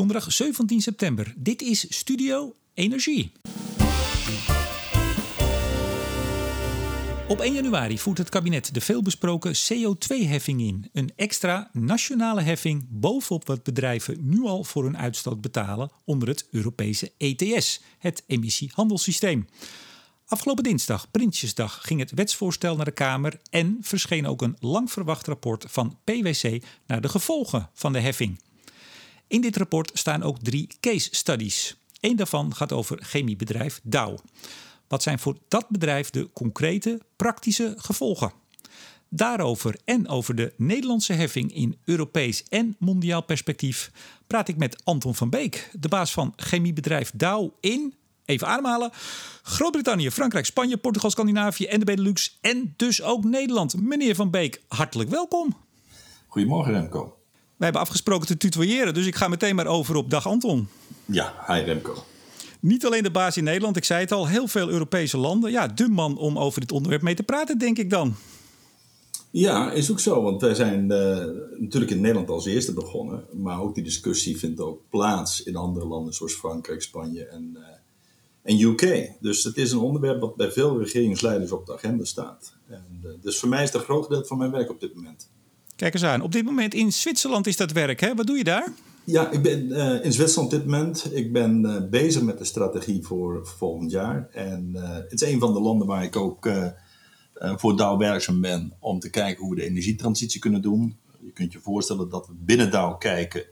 donderdag 17 september. Dit is Studio Energie. Op 1 januari voert het kabinet de veelbesproken CO2-heffing in. Een extra nationale heffing bovenop wat bedrijven nu al voor hun uitstoot betalen onder het Europese ETS, het emissiehandelssysteem. Afgelopen dinsdag, Prinsjesdag, ging het wetsvoorstel naar de Kamer en verscheen ook een lang verwacht rapport van PwC naar de gevolgen van de heffing. In dit rapport staan ook drie case studies. Eén daarvan gaat over chemiebedrijf Dow. Wat zijn voor dat bedrijf de concrete, praktische gevolgen? Daarover en over de Nederlandse heffing in Europees en mondiaal perspectief praat ik met Anton van Beek, de baas van chemiebedrijf Dow in, even ademhalen, Groot-Brittannië, Frankrijk, Spanje, Portugal, Scandinavië en de Benelux en dus ook Nederland. Meneer van Beek, hartelijk welkom. Goedemorgen Remco. Wij hebben afgesproken te tutoyeren, dus ik ga meteen maar over op dag Anton. Ja, hi Remco. Niet alleen de baas in Nederland, ik zei het al, heel veel Europese landen. Ja, de man om over dit onderwerp mee te praten, denk ik dan. Ja, is ook zo. Want wij zijn uh, natuurlijk in Nederland als eerste begonnen. Maar ook die discussie vindt ook plaats in andere landen zoals Frankrijk, Spanje en, uh, en UK. Dus het is een onderwerp wat bij veel regeringsleiders op de agenda staat. En, uh, dus voor mij is het een groot deel van mijn werk op dit moment. Kijk eens aan. Op dit moment in Zwitserland is dat werk. Hè? Wat doe je daar? Ja, ik ben uh, in Zwitserland op dit moment. Ik ben uh, bezig met de strategie voor volgend jaar. En uh, het is een van de landen waar ik ook voor Dow werkzaam ben om te kijken hoe we de energietransitie kunnen doen. Je kunt je voorstellen dat we binnen Dow kijken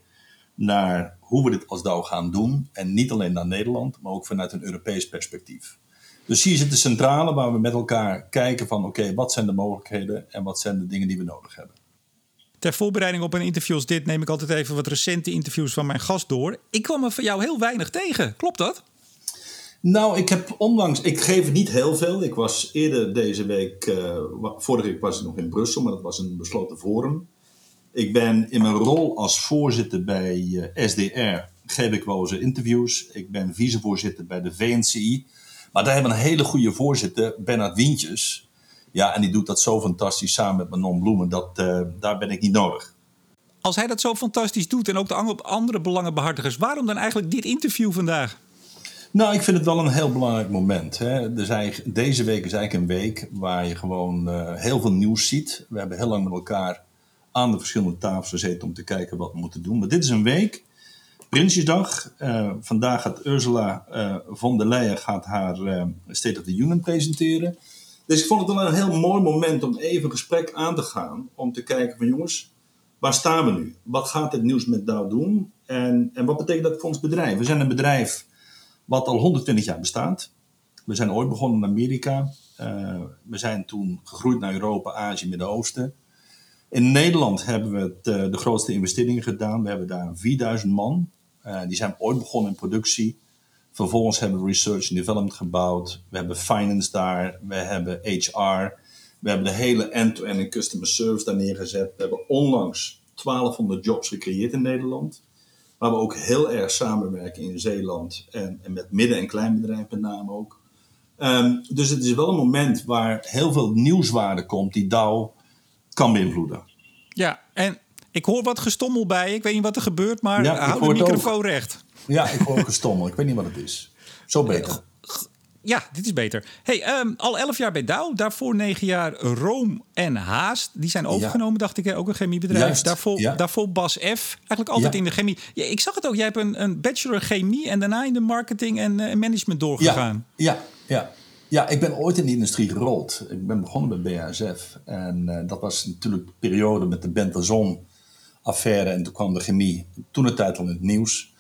naar hoe we dit als Dow gaan doen. En niet alleen naar Nederland, maar ook vanuit een Europees perspectief. Dus hier zit de centrale waar we met elkaar kijken van oké, wat zijn de mogelijkheden en wat zijn de dingen die we nodig hebben. Ter voorbereiding op een interview als dit neem ik altijd even wat recente interviews van mijn gast door. Ik kwam er van jou heel weinig tegen. Klopt dat? Nou, ik heb onlangs, ik geef niet heel veel. Ik was eerder deze week, uh, vorige week was ik nog in Brussel, maar dat was een besloten forum. Ik ben in mijn rol als voorzitter bij uh, SDR, geef ik wel eens interviews. Ik ben vicevoorzitter bij de VNCI. Maar daar hebben we een hele goede voorzitter, Bernard Wientjes. Ja, en die doet dat zo fantastisch samen met Manon Bloemen, dat, uh, daar ben ik niet nodig. Als hij dat zo fantastisch doet en ook de andere belangenbehartigers, waarom dan eigenlijk dit interview vandaag? Nou, ik vind het wel een heel belangrijk moment. Hè. Dus deze week is eigenlijk een week waar je gewoon uh, heel veel nieuws ziet. We hebben heel lang met elkaar aan de verschillende tafels gezeten om te kijken wat we moeten doen. Maar dit is een week, Prinsjesdag. Uh, vandaag gaat Ursula uh, von der Leyen gaat haar State of the Union presenteren. Dus ik vond het wel een heel mooi moment om even een gesprek aan te gaan. Om te kijken van jongens, waar staan we nu? Wat gaat dit nieuws met Dow doen? En, en wat betekent dat voor ons bedrijf? We zijn een bedrijf wat al 120 jaar bestaat. We zijn ooit begonnen in Amerika. Uh, we zijn toen gegroeid naar Europa, Azië, Midden-Oosten. In Nederland hebben we uh, de grootste investeringen gedaan. We hebben daar 4000 man. Uh, die zijn ooit begonnen in productie. Vervolgens hebben we research and development gebouwd. We hebben finance daar. We hebben HR. We hebben de hele end-to-end en customer service daar neergezet. We hebben onlangs 1200 jobs gecreëerd in Nederland. Waar we ook heel erg samenwerken in Zeeland en, en met midden- en kleinbedrijven met name ook. Um, dus het is wel een moment waar heel veel nieuwswaarde komt die Dow kan beïnvloeden. Ja, en ik hoor wat gestommel bij. Ik weet niet wat er gebeurt, maar ja, hou de microfoon ook. recht. Ja, ik hoor ook gestommel. Ik weet niet wat het is. Zo beter. Ja, dit is beter. Hey, um, al elf jaar bij Dow. Daarvoor negen jaar Room en Haast. Die zijn overgenomen, ja. dacht ik. Ook een chemiebedrijf. Juist, daarvoor, ja. daarvoor Bas F. Eigenlijk altijd in de chemie. Ja, ik zag het ook. Jij hebt een, een bachelor chemie en daarna in de marketing en uh, management doorgegaan. Ja, ja, ja. ik ben ooit in de industrie gerold. Ik ben begonnen bij BASF. En uh, dat was natuurlijk de periode met de Bentazon affaire. En toen kwam de chemie toen de tijd al in het nieuws.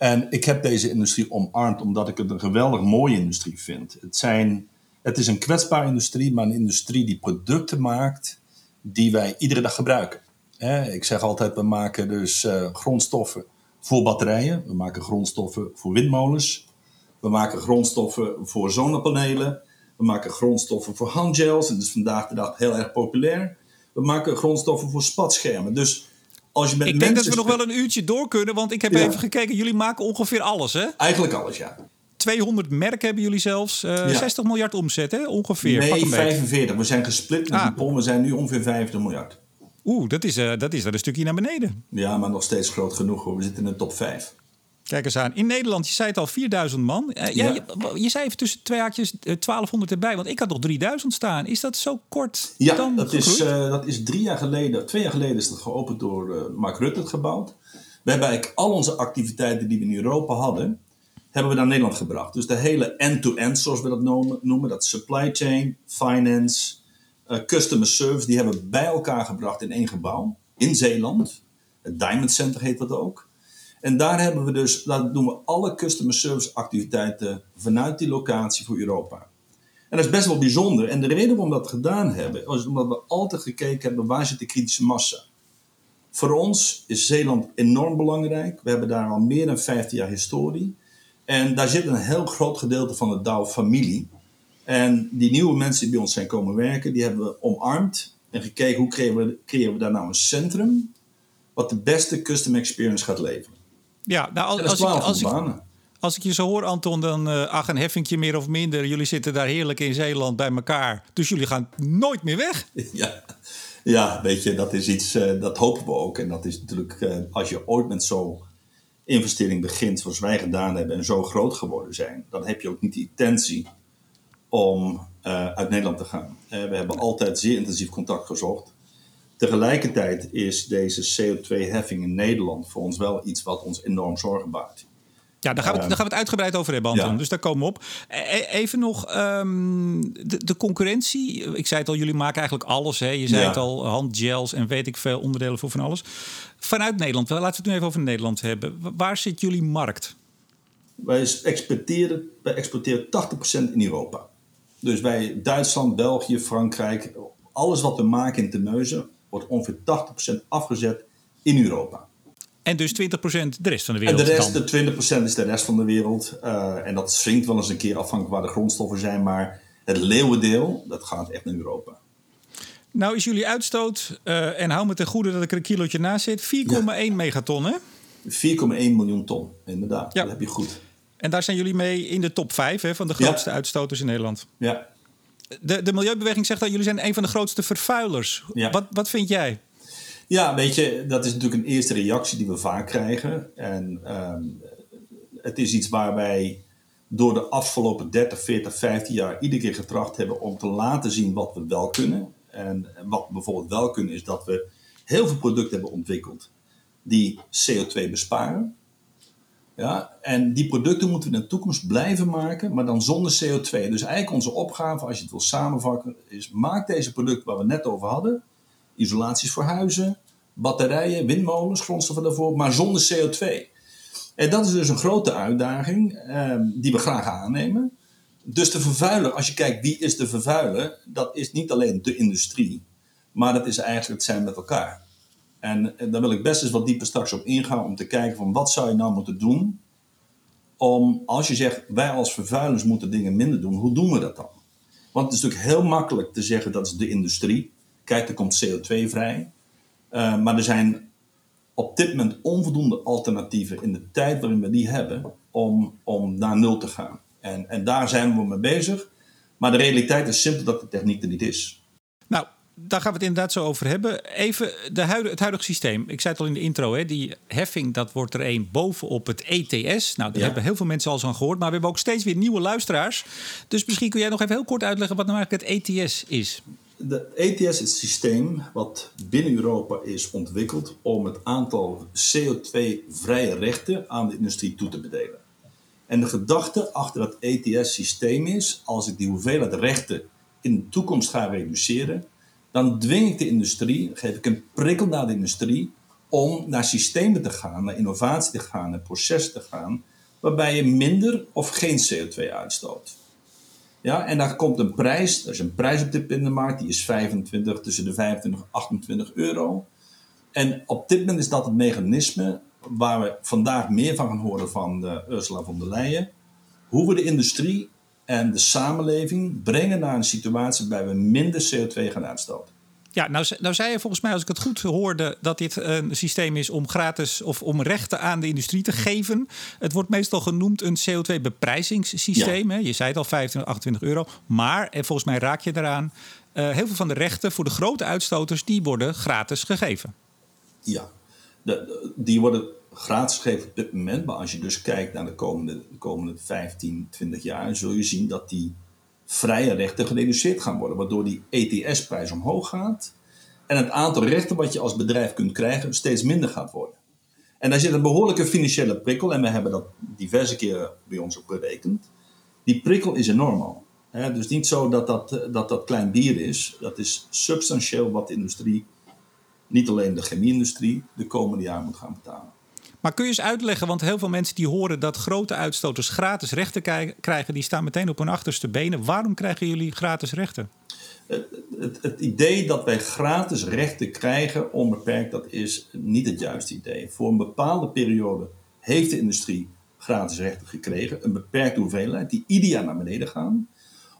En ik heb deze industrie omarmd omdat ik het een geweldig mooie industrie vind. Het, zijn, het is een kwetsbare industrie, maar een industrie die producten maakt die wij iedere dag gebruiken. ik zeg altijd, we maken dus uh, grondstoffen voor batterijen. We maken grondstoffen voor windmolens. We maken grondstoffen voor zonnepanelen. We maken grondstoffen voor handgels. En dat is vandaag de dag heel erg populair. We maken grondstoffen voor spatschermen. Dus als je met ik denk dat we nog wel een uurtje door kunnen, want ik heb ja. even gekeken. Jullie maken ongeveer alles, hè? Eigenlijk alles, ja. 200 merken hebben jullie zelfs. Uh, ja. 60 miljard omzet, hè? Ongeveer. Nee, 45. We zijn gesplit met ah. Dupont. We zijn nu ongeveer 50 miljard. Oeh, dat is, uh, dat is wel een stukje naar beneden. Ja, maar nog steeds groot genoeg hoor. We zitten in de top 5. Kijk eens aan. In Nederland, je zei het al, 4000 man. Uh, ja. je, je, zei even tussen twee haakjes 1200 erbij, want ik had nog 3000 staan. Is dat zo kort? Ja, dan dat, is, dat is drie jaar geleden, twee jaar geleden is dat geopend door Mark Rutte gebouwd. We hebben eigenlijk al onze activiteiten die we in Europa hadden, hebben we naar Nederland gebracht. Dus de hele end-to-end, zoals we dat noemen, noemen, dat supply chain, finance, customer service, die hebben we bij elkaar gebracht in één gebouw in Zeeland. Het Diamond Center heet dat ook. En daar hebben we dus, dat doen we alle customer service activiteiten vanuit die locatie voor Europa. En dat is best wel bijzonder. En de reden waarom we dat gedaan hebben, is omdat we altijd gekeken hebben waar zit de kritische massa. Voor ons is Zeeland enorm belangrijk. We hebben daar al meer dan 15 jaar historie. En daar zit een heel groot gedeelte van de Douw-familie. En die nieuwe mensen die bij ons zijn komen werken, die hebben we omarmd en gekeken hoe creëren we, we daar nou een centrum wat de beste custom experience gaat leveren. Ja, nou, als, als, ik, als, ik, als ik je zo hoor, Anton, dan uh, ach, een heffingje meer of minder. Jullie zitten daar heerlijk in Zeeland bij elkaar. Dus jullie gaan nooit meer weg. Ja, ja weet je, dat is iets, uh, dat hopen we ook. En dat is natuurlijk, uh, als je ooit met zo'n investering begint, zoals wij gedaan hebben, en zo groot geworden zijn, dan heb je ook niet de intentie om uit Nederland te gaan. we hebben altijd zeer intensief contact gezocht. Tegelijkertijd is deze CO2-heffing in Nederland voor ons wel iets wat ons enorm zorgen baart. Ja, daar gaan, we, daar gaan we het uitgebreid over hebben, Anton. Dus daar komen we op. E, e, even nog um, de, de, concurrentie. Ik zei het al, jullie maken eigenlijk alles. Hè? Je zei het al, handgels en weet ik veel onderdelen voor van alles. Vanuit Nederland, laten we het nu even over Nederland hebben. Waar zit jullie markt? Wij exporteren, wij exporteren 80% in Europa. Dus wij Duitsland, België, Frankrijk, alles wat we maken in Terneuzen wordt ongeveer 80% afgezet in Europa. En dus 20% de rest van de wereld. En de rest, de 20% is de rest van de wereld. Uh, en dat swingt wel eens een keer afhankelijk waar de grondstoffen zijn. Maar het leeuwendeel, dat gaat echt naar Europa. Nou is jullie uitstoot, uh, en hou me ten goede dat ik er een kilootje naast zit, 4,1 ja. megaton hè? 4,1 miljoen ton, inderdaad. Ja. Dat heb je goed. En daar zijn jullie mee in de top 5 hè, van de grootste ja. uitstoters in Nederland. Ja, de, de Milieubeweging zegt dat jullie zijn een van de grootste vervuilers. Ja. Wat, wat vind jij? Ja, weet je, dat is natuurlijk een eerste reactie die we vaak krijgen. En ehm, het is iets waar wij door de afgelopen 30, 40, 15 jaar iedere keer getracht hebben om te laten zien wat we wel kunnen. En wat we bijvoorbeeld wel kunnen is dat we heel veel producten hebben ontwikkeld die CO2 besparen. Ja, en die producten moeten we in de toekomst blijven maken, maar dan zonder CO2. Dus eigenlijk onze opgave, als je het wil samenvatten, is maak deze producten waar we net over hadden. Isolaties voor huizen, batterijen, windmolens, grondstoffen daarvoor, maar zonder CO2. En dat is dus een grote uitdaging eh, die we graag aannemen. Dus de vervuiler, als je kijkt wie is de vervuiler, dat is niet alleen de industrie, maar dat is eigenlijk het zijn met elkaar. En, daar wil ik best eens wat dieper straks op ingaan om te kijken van wat zou je nou moeten doen om, als je zegt wij als vervuilers moeten dingen minder doen, hoe doen we dat dan? Want het is natuurlijk heel makkelijk te zeggen dat is de industrie. Kijk, er komt CO2 vrij. Uh, maar er zijn op dit moment onvoldoende alternatieven in de tijd waarin we die hebben om, om naar nul te gaan. En, en daar zijn we mee bezig. Maar de realiteit is simpel dat de techniek er niet is. Daar gaan we het inderdaad zo over hebben. Even de huidige, het huidige systeem. Ik zei het al in de intro, hè, die heffing dat wordt er een bovenop het ETS. Nou, daar hebben heel veel mensen al zo aan gehoord. Maar we hebben ook steeds weer nieuwe luisteraars. Dus misschien kun jij nog even heel kort uitleggen wat nou eigenlijk het ETS is. De ETS is het systeem wat binnen Europa is ontwikkeld om het aantal CO2-vrije rechten aan de industrie toe te bedelen. En de gedachte achter dat ETS-systeem is: als ik die hoeveelheid rechten in de toekomst ga reduceren, dan dwing ik de industrie, geef ik een prikkel naar de industrie om naar systemen te gaan, naar innovatie te gaan, naar processen te gaan, waarbij je minder of geen CO2 uitstoot. Ja, en daar komt een prijs, er is een prijs op dit in de markt, die is 25, tussen de 25 en 28 euro. En op dit moment is dat het mechanisme waar we vandaag meer van gaan horen van de Ursula von der Leyen. Hoe we de industrie en de samenleving brengen naar een situatie waarbij we minder CO2 gaan uitstoten. Ja, nou, nou zei je volgens mij, als ik het goed hoorde, dat dit een systeem is om gratis of om rechten aan de industrie te geven. Het wordt meestal genoemd een CO2-beprijzingssysteem. Je zei het al, 25, 28 euro. Maar, en volgens mij raak je eraan, uh, heel veel van de rechten voor de grote uitstoters, die worden gratis gegeven. Ja, de, die worden gratis geven op dit moment. Maar als je dus kijkt naar de komende, de komende 15, 20 jaar, zul je zien dat die vrije rechten gereduceerd gaan worden. Waardoor die ETS-prijs omhoog gaat. En het aantal rechten wat je als bedrijf kunt krijgen steeds minder gaat worden. En daar zit een behoorlijke financiële prikkel. En we hebben dat diverse keren bij ons op berekend. Die prikkel is enorm al. dus niet zo dat dat, dat dat klein bier is. Dat is substantieel wat de industrie, niet alleen de chemie-industrie, de komende jaren moet gaan betalen. Maar kun je eens uitleggen, want heel veel mensen die horen dat grote uitstoters gratis rechten krijgen, die staan meteen op hun achterste benen. Waarom krijgen jullie gratis rechten? Het, het, het, idee dat wij gratis rechten krijgen onbeperkt, dat is niet het juiste idee. Voor een bepaalde periode heeft de industrie gratis rechten gekregen, een beperkte hoeveelheid, die ieder jaar naar beneden gaan,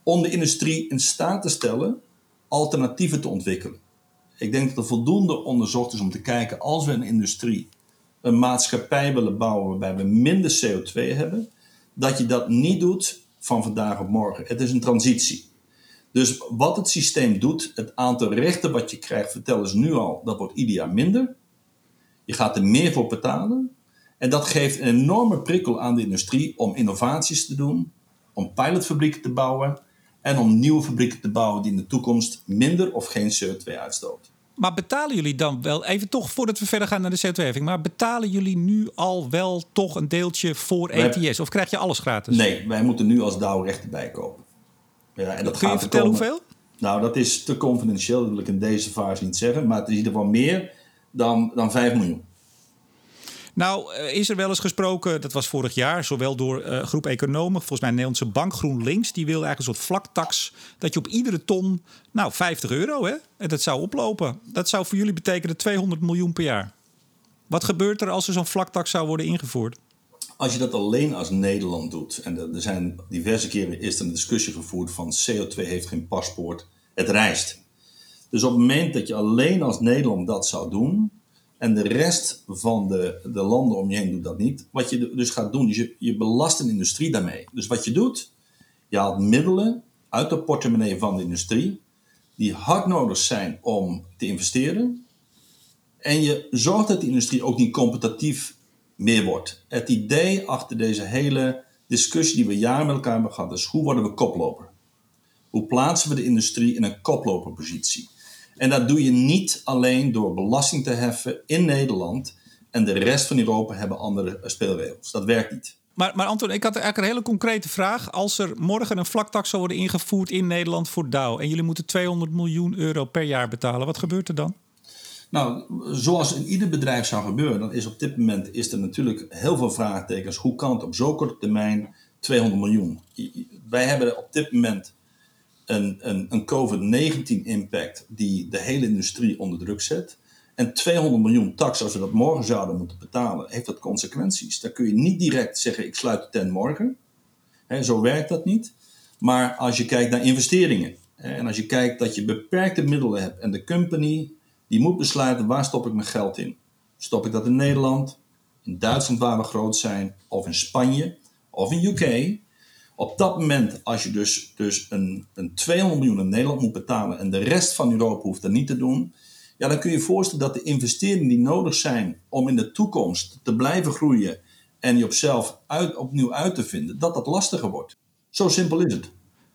om de industrie in staat te stellen alternatieven te ontwikkelen. Ik denk dat er voldoende onderzocht is om te kijken, als we een industrie een maatschappij willen bouwen waarbij we minder CO2 hebben, dat je dat niet doet van vandaag op morgen. Het is een transitie. Dus wat het systeem doet, het aantal rechten wat je krijgt, vertellen ze nu al, dat wordt ieder jaar minder. Je gaat er meer voor betalen. En dat geeft een enorme prikkel aan de industrie om innovaties te doen, om pilotfabrieken te bouwen en om nieuwe fabrieken te bouwen die in de toekomst minder of geen CO2 uitstoten. Maar betalen jullie dan wel, even toch voordat we verder gaan naar de CO2-heffing, maar betalen jullie nu al wel toch een deeltje voor ETS? Of krijg je alles gratis? Nee, wij moeten nu als DAO rechten bijkopen. Ja, en dat Kun je vertellen hoeveel? Nou, dat is te confidentieel, dat wil ik in deze fase niet zeggen. Maar het is in ieder geval meer dan, dan 5 miljoen. Nou, eh, is er wel eens gesproken, dat was vorig jaar, zowel door uh, groep economen, volgens mij Nederlandse Bank GroenLinks, die wil eigenlijk een soort vlaktax, dat je op iedere ton, nou 50 euro, hè, en dat zou oplopen. Dat zou voor jullie betekenen 200 miljoen per jaar. Wat gebeurt er als er zo'n vlaktax zou worden ingevoerd? Als je dat alleen als Nederland doet, en er zijn diverse keren eerst een discussie gevoerd van CO2 heeft geen paspoort, het reist. Dus op het moment dat je alleen als Nederland dat zou doen, en de rest van de, de landen om je heen doet dat niet. Wat je dus gaat doen, is je, je belast een industrie daarmee. Dus wat je doet, je haalt middelen uit de portemonnee van de industrie, die hard nodig zijn om te investeren. En je zorgt dat de industrie ook niet competitief meer wordt. Het idee achter deze hele discussie die we jaren met elkaar hebben gehad, is hoe worden we koploper? Hoe plaatsen we de industrie in een koploperpositie? En dat doe je niet alleen door belasting te heffen in Nederland en de rest van Europa hebben andere speelregels. Dat werkt niet. Maar, maar Anton, ik had eigenlijk een hele concrete vraag. Als er morgen een vlaktax zou worden ingevoerd in Nederland voor Dow en jullie moeten 200 miljoen euro per jaar betalen, wat gebeurt er dan? Nou, zoals in ieder bedrijf zou gebeuren, dan is op dit moment is er natuurlijk heel veel vraagtekens. Hoe kan het op zo'n korte termijn 200 miljoen? Wij hebben op dit moment een, een, een COVID-19-impact die de hele industrie onder druk zet. En 200 miljoen tax, als we dat morgen zouden moeten betalen, heeft dat consequenties. Dan kun je niet direct zeggen: ik sluit de tent morgen. zo werkt dat niet. Maar als je kijkt naar investeringen en als je kijkt dat je beperkte middelen hebt en de company die moet besluiten waar stop ik mijn geld in. Stop ik dat in Nederland, in Duitsland waar we groot zijn, of in Spanje, of in UK, op dat moment, als je dus, dus een, een 200 miljoen in Nederland moet betalen en de rest van Europa hoeft dat niet te doen, ja, dan kun je je voorstellen dat de investeringen die nodig zijn om in de toekomst te blijven groeien en je op opnieuw uit te vinden, dat dat lastiger wordt. Zo simpel is het.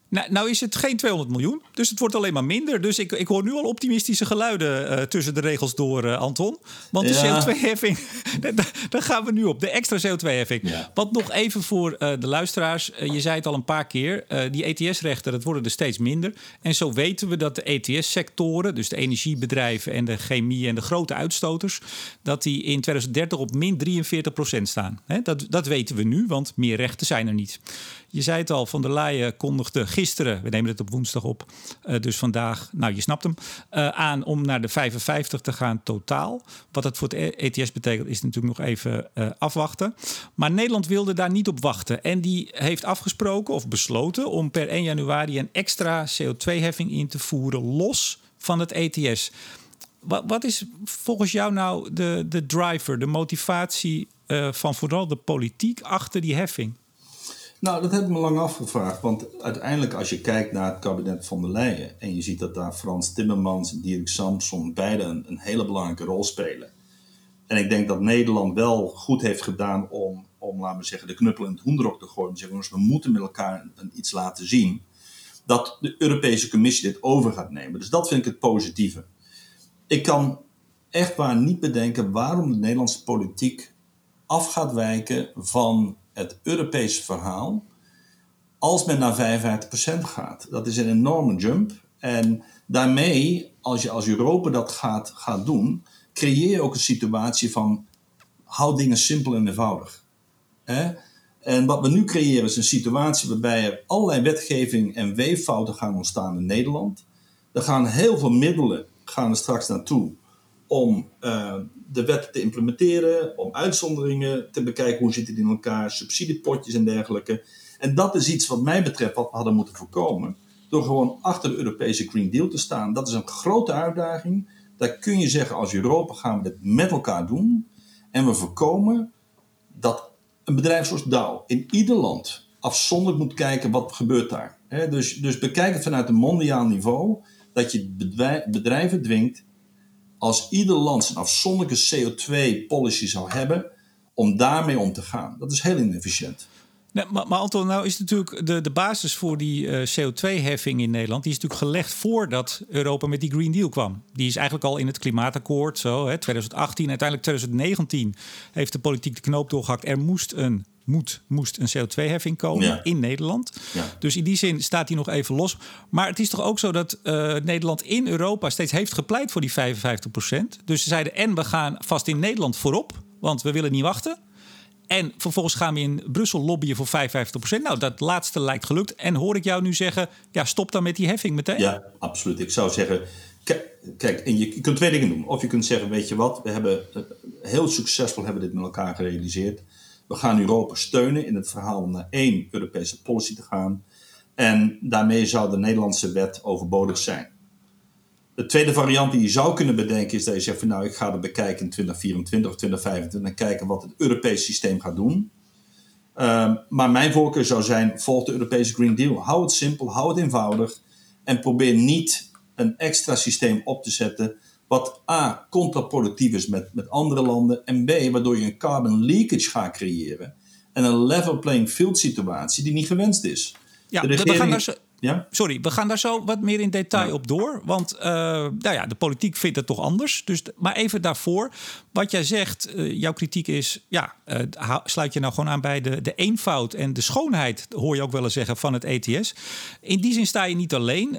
Nou, nou, is het geen 200 miljoen, dus het wordt alleen maar minder. Dus ik, ik hoor nu al optimistische geluiden uh, tussen de regels door, uh, Anton. Want de CO2-heffing, daar gaan we nu op. De extra CO2-heffing. Ja. Wat nog even voor uh, de luisteraars. je zei het al een paar keer. die ETS-rechten, dat worden er steeds minder. En zo weten we dat de ETS-sectoren, dus de energiebedrijven en de chemie en de grote uitstoters, dat die in 2030 op min 43 procent staan. He, dat, dat weten we nu, want meer rechten zijn er niet. Je zei het al, Van der Leyen kondigde gisteren, we nemen het op woensdag op, uh, dus vandaag, nou je snapt hem, uh, aan om naar de 55 te gaan totaal. Wat dat voor het ETS betekent is natuurlijk nog even uh, afwachten. Maar Nederland wilde daar niet op wachten en die heeft afgesproken of besloten om per 1 januari een extra CO2-heffing in te voeren los van het ETS. Wat, wat is volgens jou nou de, de driver, de motivatie van vooral de politiek achter die heffing? Nou, dat heb ik me lang afgevraagd. Want uiteindelijk, als je kijkt naar het kabinet van der Leyen. en je ziet dat daar Frans Timmermans en Dirk Samson beide een, een hele belangrijke rol spelen. En ik denk dat Nederland wel goed heeft gedaan om, om laten we zeggen, de knuppel in het hoenderok te gooien. En zeggen, we moeten met elkaar iets laten zien. Dat de Europese Commissie dit over gaat nemen. Dus dat vind ik het positieve. Ik kan echt waar niet bedenken waarom de Nederlandse politiek af gaat wijken van het Europese verhaal als men naar 55% gaat. Dat is een enorme jump. En daarmee, als je als Europa dat gaat, gaat doen, creëer je ook een situatie van hou dingen simpel en eenvoudig. En wat we nu creëren is een situatie waarbij er allerlei wetgeving en weeffouten gaan ontstaan in Nederland. Er gaan heel veel middelen gaan er straks naartoe om uh, de wet te implementeren, om uitzonderingen te bekijken, hoe zit het in elkaar, subsidiepotjes en dergelijke. En dat is iets wat mij betreft wat we hadden moeten voorkomen. Door gewoon achter de Europese Green Deal te staan. Dat is een grote uitdaging. Daar kun je zeggen, als Europa gaan we dit met elkaar doen. En we voorkomen dat een bedrijf zoals Dow in ieder land afzonderlijk moet kijken wat gebeurt daar. Dus, dus bekijk het vanuit een mondiaal niveau. Dat je bedrijven dwingt, als ieder land zijn afzonderlijke CO2-policy zou hebben, om daarmee om te gaan. Dat is heel inefficiënt. Nee, maar, Anton, nou is natuurlijk de, de basis voor die eh, CO2-heffing in Nederland... die is natuurlijk gelegd voordat Europa met die Green Deal kwam. Die is eigenlijk al in het klimaatakkoord, zo, hè, 2018. Uiteindelijk 2019 heeft de politiek de knoop doorgehakt. Er moest een moet, moest een CO2-heffing komen in Nederland. Ja. Dus in die zin staat hij nog even los. Maar het is toch ook zo dat uh, Nederland in Europa steeds heeft gepleit voor die 55 procent. Dus ze zeiden en we gaan vast in Nederland voorop, want we willen niet wachten. En vervolgens gaan we in Brussel lobbyen voor 55%. Nou, dat laatste lijkt gelukt. En hoor ik jou nu zeggen, ja, stop dan met die heffing meteen. Ja, absoluut. Ik zou zeggen, kijk, en je, kunt twee dingen doen. Of je kunt zeggen, weet je wat, we hebben eh, heel succesvol hebben dit met elkaar gerealiseerd. We gaan Europa steunen in het verhaal om naar één Europese policy te gaan. En daarmee zou de Nederlandse wet overbodig zijn. De tweede variant die je zou kunnen bedenken is dat je zegt van nou ik ga het bekijken in 2024 of 2025 en kijken wat het Europese systeem gaat doen. Ehm, maar mijn voorkeur zou zijn volg de Europese Green Deal. Hou het simpel, hou het eenvoudig en probeer niet een extra systeem op te zetten wat A, contraproductief is met, met andere landen en B, waardoor je een carbon leakage gaat creëren en een level playing field situatie die niet gewenst is. Ja, regering... we gaan daar zo, ja? Sorry, we gaan daar zo wat meer in detail op door. Want uh, nou ja, de politiek vindt het toch anders. Dus, maar even daarvoor. Wat jij zegt, uh, jouw kritiek is... ja, uh, sluit je nou gewoon aan bij de, de eenvoud en de schoonheid... hoor je ook wel eens zeggen, van het ETS. In die zin sta je niet alleen.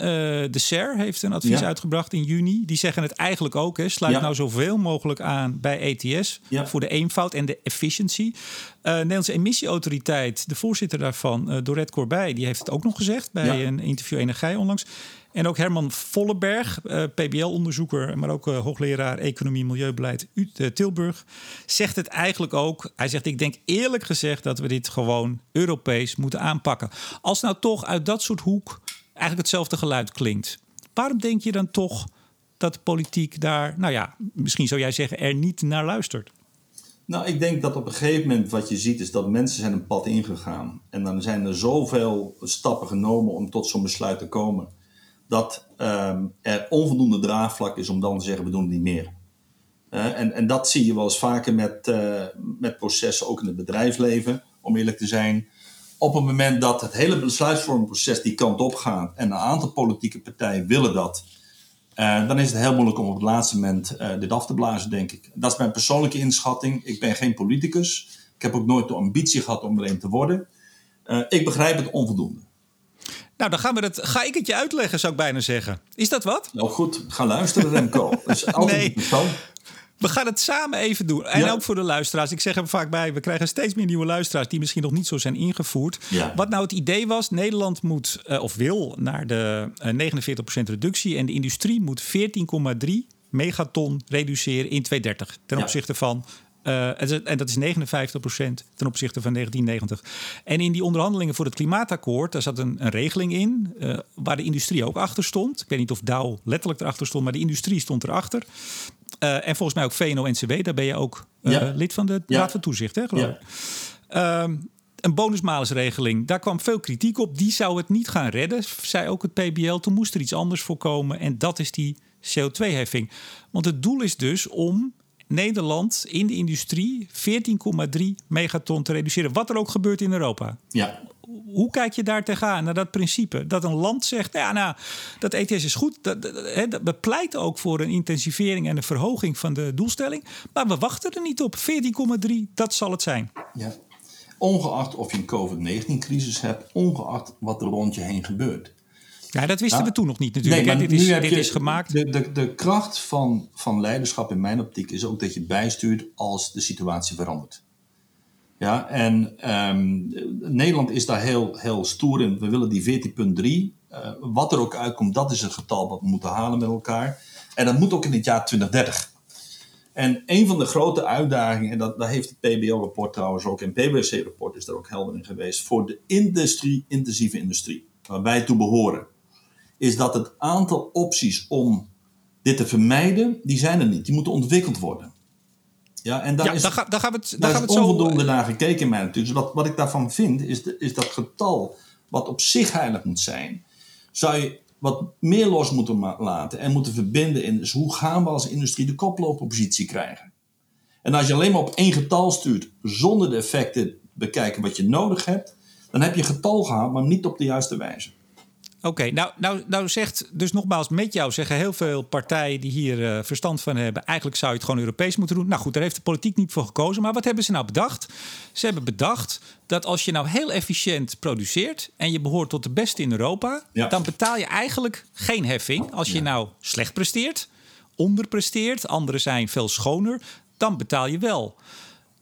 de SER heeft een advies uitgebracht in juni. Die zeggen het eigenlijk ook. Hè, sluit nou zoveel mogelijk aan bij ETS... voor de eenvoud en de efficiëntie. Nederlandse emissieautoriteit, de voorzitter daarvan, Dorette Corbij, die heeft het ook nog gezegd bij een interview Energie onlangs. En ook Herman Volleberg, uh, PBL-onderzoeker, maar ook hoogleraar Economie en Milieubeleid Tilburg, zegt het eigenlijk ook. Hij zegt: Ik denk eerlijk gezegd dat we dit gewoon Europees moeten aanpakken. Als nou toch uit dat soort hoek eigenlijk hetzelfde geluid klinkt, waarom denk je dan toch dat de politiek daar, nou ja, misschien zou jij zeggen, er niet naar luistert? Nou, ik denk dat op een gegeven moment wat je ziet is dat mensen zijn een pad ingegaan. En dan zijn er zoveel stappen genomen om tot zo'n besluit te komen. Dat ehm, er onvoldoende draagvlak is om dan te zeggen we doen het niet meer. Uh, en, en dat zie je wel eens vaker met, uh, met processen, ook in het bedrijfsleven, om eerlijk te zijn. Op het moment dat het hele besluitvormingsproces die kant op gaat en een aantal politieke partijen willen dat, uh, dan is het heel moeilijk om op het laatste moment uh, dit af te blazen, denk ik. Dat is mijn persoonlijke inschatting. Ik ben geen politicus. Ik heb ook nooit de ambitie gehad om er een te worden. Uh, ik begrijp het onvoldoende. Nou, dan gaan we het, ga ik het je uitleggen, zou ik bijna zeggen. Is dat wat? Nou goed, ga luisteren, Remco. Dat is altijd nee. We gaan het samen even doen. En ook voor de luisteraars. Ik zeg er vaak bij, we krijgen steeds meer nieuwe luisteraars... die misschien nog niet zo zijn ingevoerd. Wat nou het idee was, Nederland moet, uh, of wil, naar de uh, eh, 49% reductie... en de industrie moet 14,3 megaton reduceren in 2030... ten opzichte van uh, en dat is 59% ten opzichte van 1990. En in die onderhandelingen voor het klimaatakkoord, daar zat een, een regeling in uh, waar de industrie ook achter stond. Ik weet niet of Dow letterlijk erachter stond, maar de industrie stond erachter. Uh, en volgens mij ook VNO-NCW, daar ben je ook ja. lid van de Raad van Toezicht, hè, geloof ik. Um, een bonusmalersregeling, daar kwam veel kritiek op. Die zou het niet gaan redden, zei ook het PBL. Toen moest er iets anders voor komen en dat is die CO2-heffing. Want het doel is dus om Nederland in de industrie 14,3 megaton te reduceren. Wat er ook gebeurt in Europa. Ja. Hoe kijk je daar tegenaan, naar dat principe? Dat een land zegt, ja, nou, dat ETS is goed. Dat, dat, dat bepleit ook voor een intensivering en een verhoging van de doelstelling. Maar we wachten er niet op. 14,3, dat zal het zijn. Ja. Ongeacht of je een COVID-19-crisis hebt, ongeacht wat er rond je heen gebeurt. Ja, dat wisten we toen nog niet natuurlijk. Nee, dit is, dit is gemaakt. De, de, de kracht van, van leiderschap in mijn optiek is ook dat je bijstuurt als de situatie verandert. Ja, en um, Nederland is daar heel, heel stoer in. We willen die 14.3. Uh, eh, wat er ook uitkomt, dat is het getal wat we moeten halen met elkaar. En dat moet ook in het jaar 2030. En een van de grote uitdagingen, en dat, daar heeft het PBO-rapport trouwens ook, en het PwC-rapport is daar ook helder in geweest, voor de industrie, intensieve industrie, waar wij toe behoren is dat het aantal opties om dit te vermijden, die zijn er niet. Die moeten ontwikkeld worden. Ja, en daar is, daar, gaan we het, daar gaan we het onvoldoende naar gekeken mij natuurlijk. Dus wat, wat ik daarvan vind, is, de, is dat getal wat op zich heilig moet zijn, zou je wat meer los moeten laten en moeten verbinden in dus hoe gaan we als industrie de koploperpositie krijgen. En als je alleen maar op één getal stuurt zonder de effecten bekijken wat je nodig hebt, dan heb je getal gehad, maar niet op de juiste wijze. Oké, nou, nou, nou zegt dus nogmaals met jou zeggen heel veel partijen die hier uh, verstand van hebben. Eigenlijk zou je het gewoon Europees moeten doen. Nou goed, daar heeft de politiek niet voor gekozen. Maar wat hebben ze nou bedacht? Ze hebben bedacht dat als je nou heel efficiënt produceert en je behoort tot de beste in Europa, dan betaal je eigenlijk geen heffing. Als je nou slecht presteert, onderpresteert, anderen zijn veel schoner, dan betaal je wel.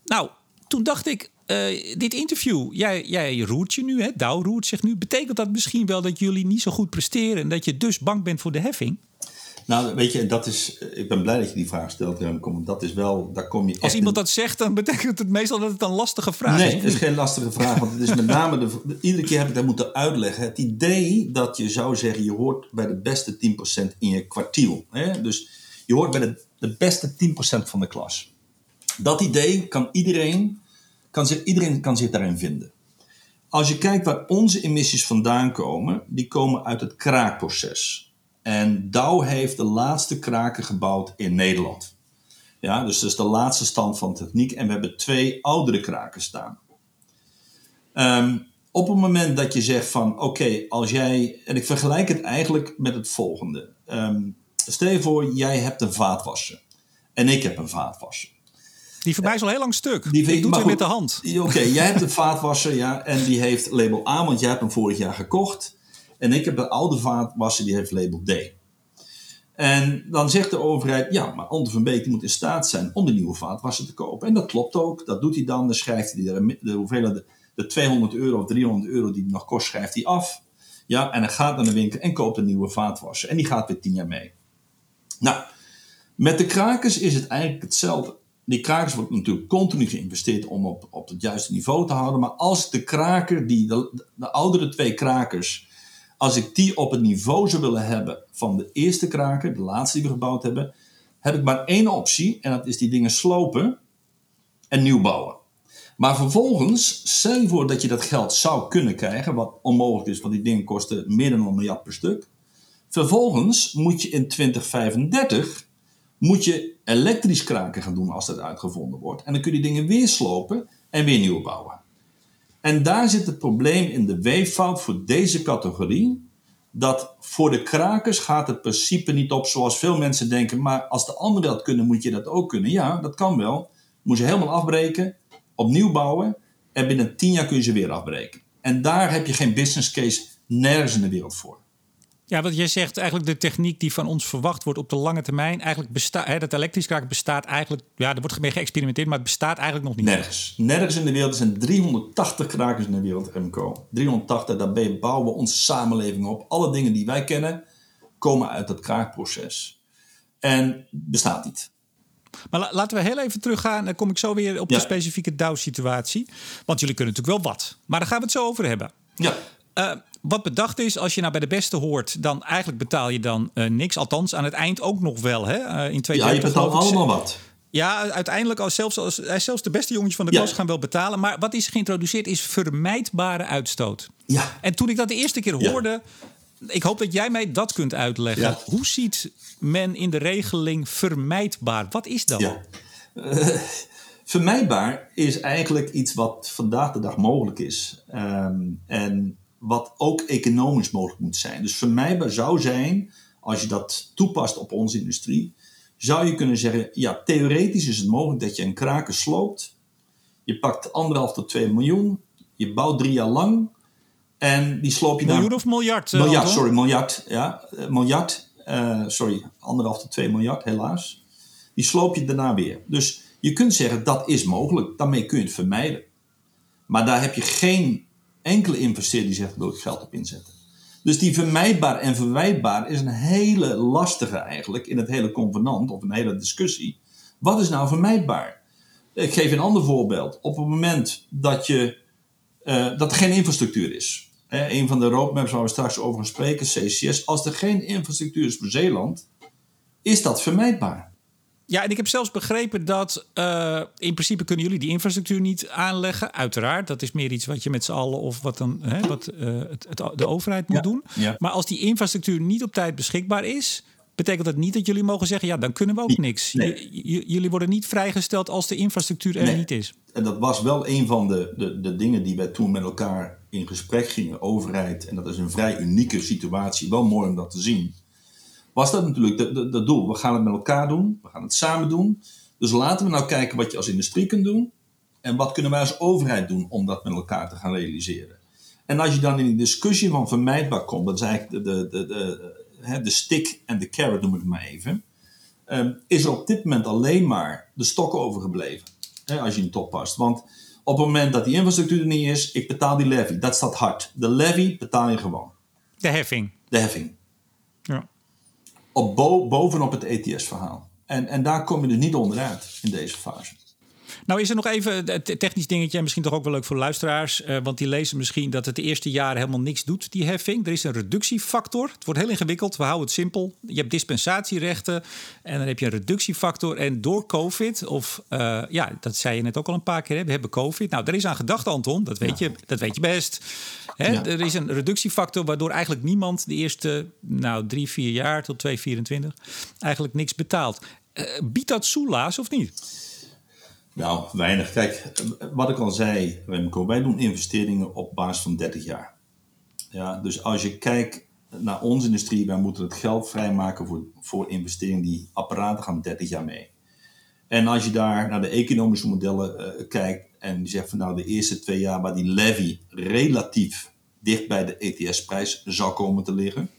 Nou, toen dacht ik, uh, dit interview, jij, jij roert je nu, hè? Douw roert zich nu. Betekent dat misschien wel dat jullie niet zo goed presteren en dat je dus bang bent voor de heffing? Nou, weet je, dat is. Ik ben blij dat je die vraag stelt, Remco. Dat is wel. Daar kom je Als iemand dat zegt, dan betekent het meestal dat het een lastige vraag nee, is. Nee, het is geen lastige vraag. Want het is met name. De, iedere keer heb ik dat moeten uitleggen. Het idee dat je zou zeggen: je hoort bij de beste 10% in je kwartiel. Hè? Dus je hoort bij de, de beste 10% van de klas. Dat idee kan iedereen kan iedereen kan zich daarin vinden. Als je kijkt waar onze emissies vandaan komen, die komen uit het kraakproces. En Dow heeft de laatste kraken gebouwd in Nederland. Ja, dus dat is de laatste stand van techniek. En we hebben twee oudere kraken staan. Ehm, op het moment dat je zegt van oké, als jij. En ik vergelijk het eigenlijk met het volgende. Um, stel je voor, jij hebt een vaatwasser. En ik heb een vaatwasser. Die voor mij is al heel lang stuk. Die ik doe het met de hand. Oké, jij hebt een vaatwasser ja, en die heeft label A, want jij hebt hem vorig jaar gekocht. En ik heb een oude vaatwasser, die heeft label D. En dan zegt de overheid, ja, maar Ander van Beek moet in staat zijn om de nieuwe vaatwasser te kopen. En dat klopt ook, dat doet hij dan. Dan schrijft hij de, de hoeveelheid, de, de 200 euro of 300 euro die hij nog kost, schrijft hij af. Ja, en hij gaat naar de winkel en koopt een nieuwe vaatwasser. En die gaat weer 10 jaar mee. Nou, met de krakers is het eigenlijk hetzelfde die krakers wordt natuurlijk continu geïnvesteerd om op, op het juiste niveau te houden. Maar als de kraker, die, de, de oudere twee krakers, als ik die op het niveau zou willen hebben van de eerste kraker, de laatste die we gebouwd hebben, heb ik maar één optie. En dat is die dingen slopen en nieuw bouwen. Maar vervolgens, stel je voor dat je dat geld zou kunnen krijgen, wat onmogelijk is, want die dingen kosten meer dan een miljard per stuk. Vervolgens moet je in 2035 moet je elektrisch kraken gaan doen als dat uitgevonden wordt. En dan kun je dingen weer slopen en weer nieuw bouwen. En daar zit het probleem in de weeffout voor deze categorie. Dat voor de krakers gaat het principe niet op zoals veel mensen denken. Maar als de anderen dat kunnen, moet je dat ook kunnen. Ja, dat kan wel. Moet je helemaal afbreken, opnieuw bouwen. En binnen tien jaar kun je ze weer afbreken. En daar heb je geen business case nergens in de wereld voor. Ja, wat jij zegt, eigenlijk de techniek die van ons verwacht wordt op de lange termijn, eigenlijk bestaat, dat elektrisch kraken bestaat eigenlijk, ja, er wordt mee geëxperimenteerd, maar het bestaat eigenlijk nog niet. Nergens. Nergens in de wereld. Er zijn 380 krakers in de wereld, MCO. 380, daarbij bouwen we onze samenleving op. Alle dingen die wij kennen, komen uit dat kraakproces. En bestaat niet. Maar laten we heel even teruggaan. Dan kom ik zo weer op de specifieke Dow-situatie. Want jullie kunnen natuurlijk wel wat. Maar daar gaan we het zo over hebben. Ja. Uh, wat bedacht is, als je nou bij de beste hoort, dan eigenlijk betaal je dan uh, niks. Althans, aan het eind ook nog wel. Hè? Uh, in ja, je betaalt allemaal wat. Ja, uiteindelijk, als zelfs, als, eh, zelfs de beste jongetjes van de klas gaan wel betalen. Maar wat is geïntroduceerd is vermijdbare uitstoot. Ja. En toen ik dat de eerste keer hoorde, ik hoop dat jij mij dat kunt uitleggen. Hoe ziet men in de regeling vermijdbaar? Wat is dat? Ja. Uh, vermijdbaar is eigenlijk iets wat vandaag de dag mogelijk is. Ehm, en wat ook economisch mogelijk moet zijn. Dus vermijdbaar zou zijn, als je dat toepast op onze industrie, zou je kunnen zeggen: ja, theoretisch is het mogelijk dat je een kraken sloopt. Je pakt anderhalf tot 2 miljoen, je bouwt drie jaar lang en die sloop je Miljoen of miljard? Uh, miljard, sorry, miljard. Ja, uh, miljard. Uh, sorry, anderhalf tot 2 miljard, helaas. Die sloop je daarna weer. Dus je kunt zeggen dat is mogelijk, daarmee kun je het vermijden. Maar daar heb je geen enkele investeerder die zegt: wil ik geld op inzetten. Dus die vermijdbaar en verwijtbaar is een hele lastige eigenlijk in het hele convenant of een hele discussie. Wat is nou vermijdbaar? Ik geef een ander voorbeeld. Op het moment dat, je, uh, dat er geen infrastructuur is. Hè, een van de roadmaps waar we straks over gaan spreken, CCS. Als er geen infrastructuur is voor Zeeland, is dat vermijdbaar. Ja, en ik heb zelfs begrepen dat uh, in principe kunnen jullie die infrastructuur niet aanleggen. Uiteraard, dat is meer iets wat je met z'n allen of wat dan hè, wat, uh, het, het, de overheid moet Ja, doen. ja. Maar als die infrastructuur niet op tijd beschikbaar is, betekent dat niet dat jullie mogen zeggen: ja, dan kunnen we ook niks. nee. Jullie worden niet vrijgesteld als de infrastructuur er Nee. niet is. En dat was wel een van de, de, de dingen die wij toen met elkaar in gesprek gingen, overheid. En dat is een vrij unieke situatie, wel mooi om dat te zien. Was dat natuurlijk dat doel. We gaan het met elkaar doen, we gaan het samen doen. Dus laten we nou kijken wat je als industrie kunt doen. En wat kunnen wij als overheid doen om dat met elkaar te gaan realiseren. En als je dan in die discussie van vermijdbaar komt, dat is eigenlijk de, de, de, de, stick en de carrot, noem ik het maar even. ehm, is er op dit moment alleen maar de stok overgebleven. Als je hem toppast. Want op het moment dat die infrastructuur er niet is, ik betaal die levy. Dat staat hard. De levy betaal je gewoon. De heffing. De heffing. Ja. Op bo- bovenop het ETS-verhaal. En, en daar kom je dus niet onderuit in deze fase. Nou is er nog even een te- technisch dingetje, en misschien toch ook wel leuk voor luisteraars. eh, want die lezen misschien dat het de eerste jaren helemaal niks doet, die heffing. Er is een reductiefactor. Het wordt heel ingewikkeld. We houden het simpel. Je hebt dispensatierechten en dan heb je een reductiefactor. En door COVID, of eh, ja, dat zei je net ook al een paar keer, hè, we hebben COVID. Nou, er is aan gedacht, Anton. Dat weet, je, dat weet je best. Hè? Ja. Er is een reductiefactor waardoor eigenlijk niemand de eerste nou, drie, vier jaar tot 2024 eigenlijk niks betaalt. Eh, biedt dat soelaas of niet? Nou, weinig. Kijk, wat ik al zei, Remco, wij doen investeringen op basis van 30 jaar. Ja, dus als je kijkt naar onze industrie, wij moeten het geld vrijmaken voor, voor investeringen. Die apparaten gaan 30 jaar mee. En als je daar naar de economische modellen eh, kijkt en je zegt van nou de eerste twee jaar waar die levy relatief dicht bij de ETS-prijs zou komen te liggen,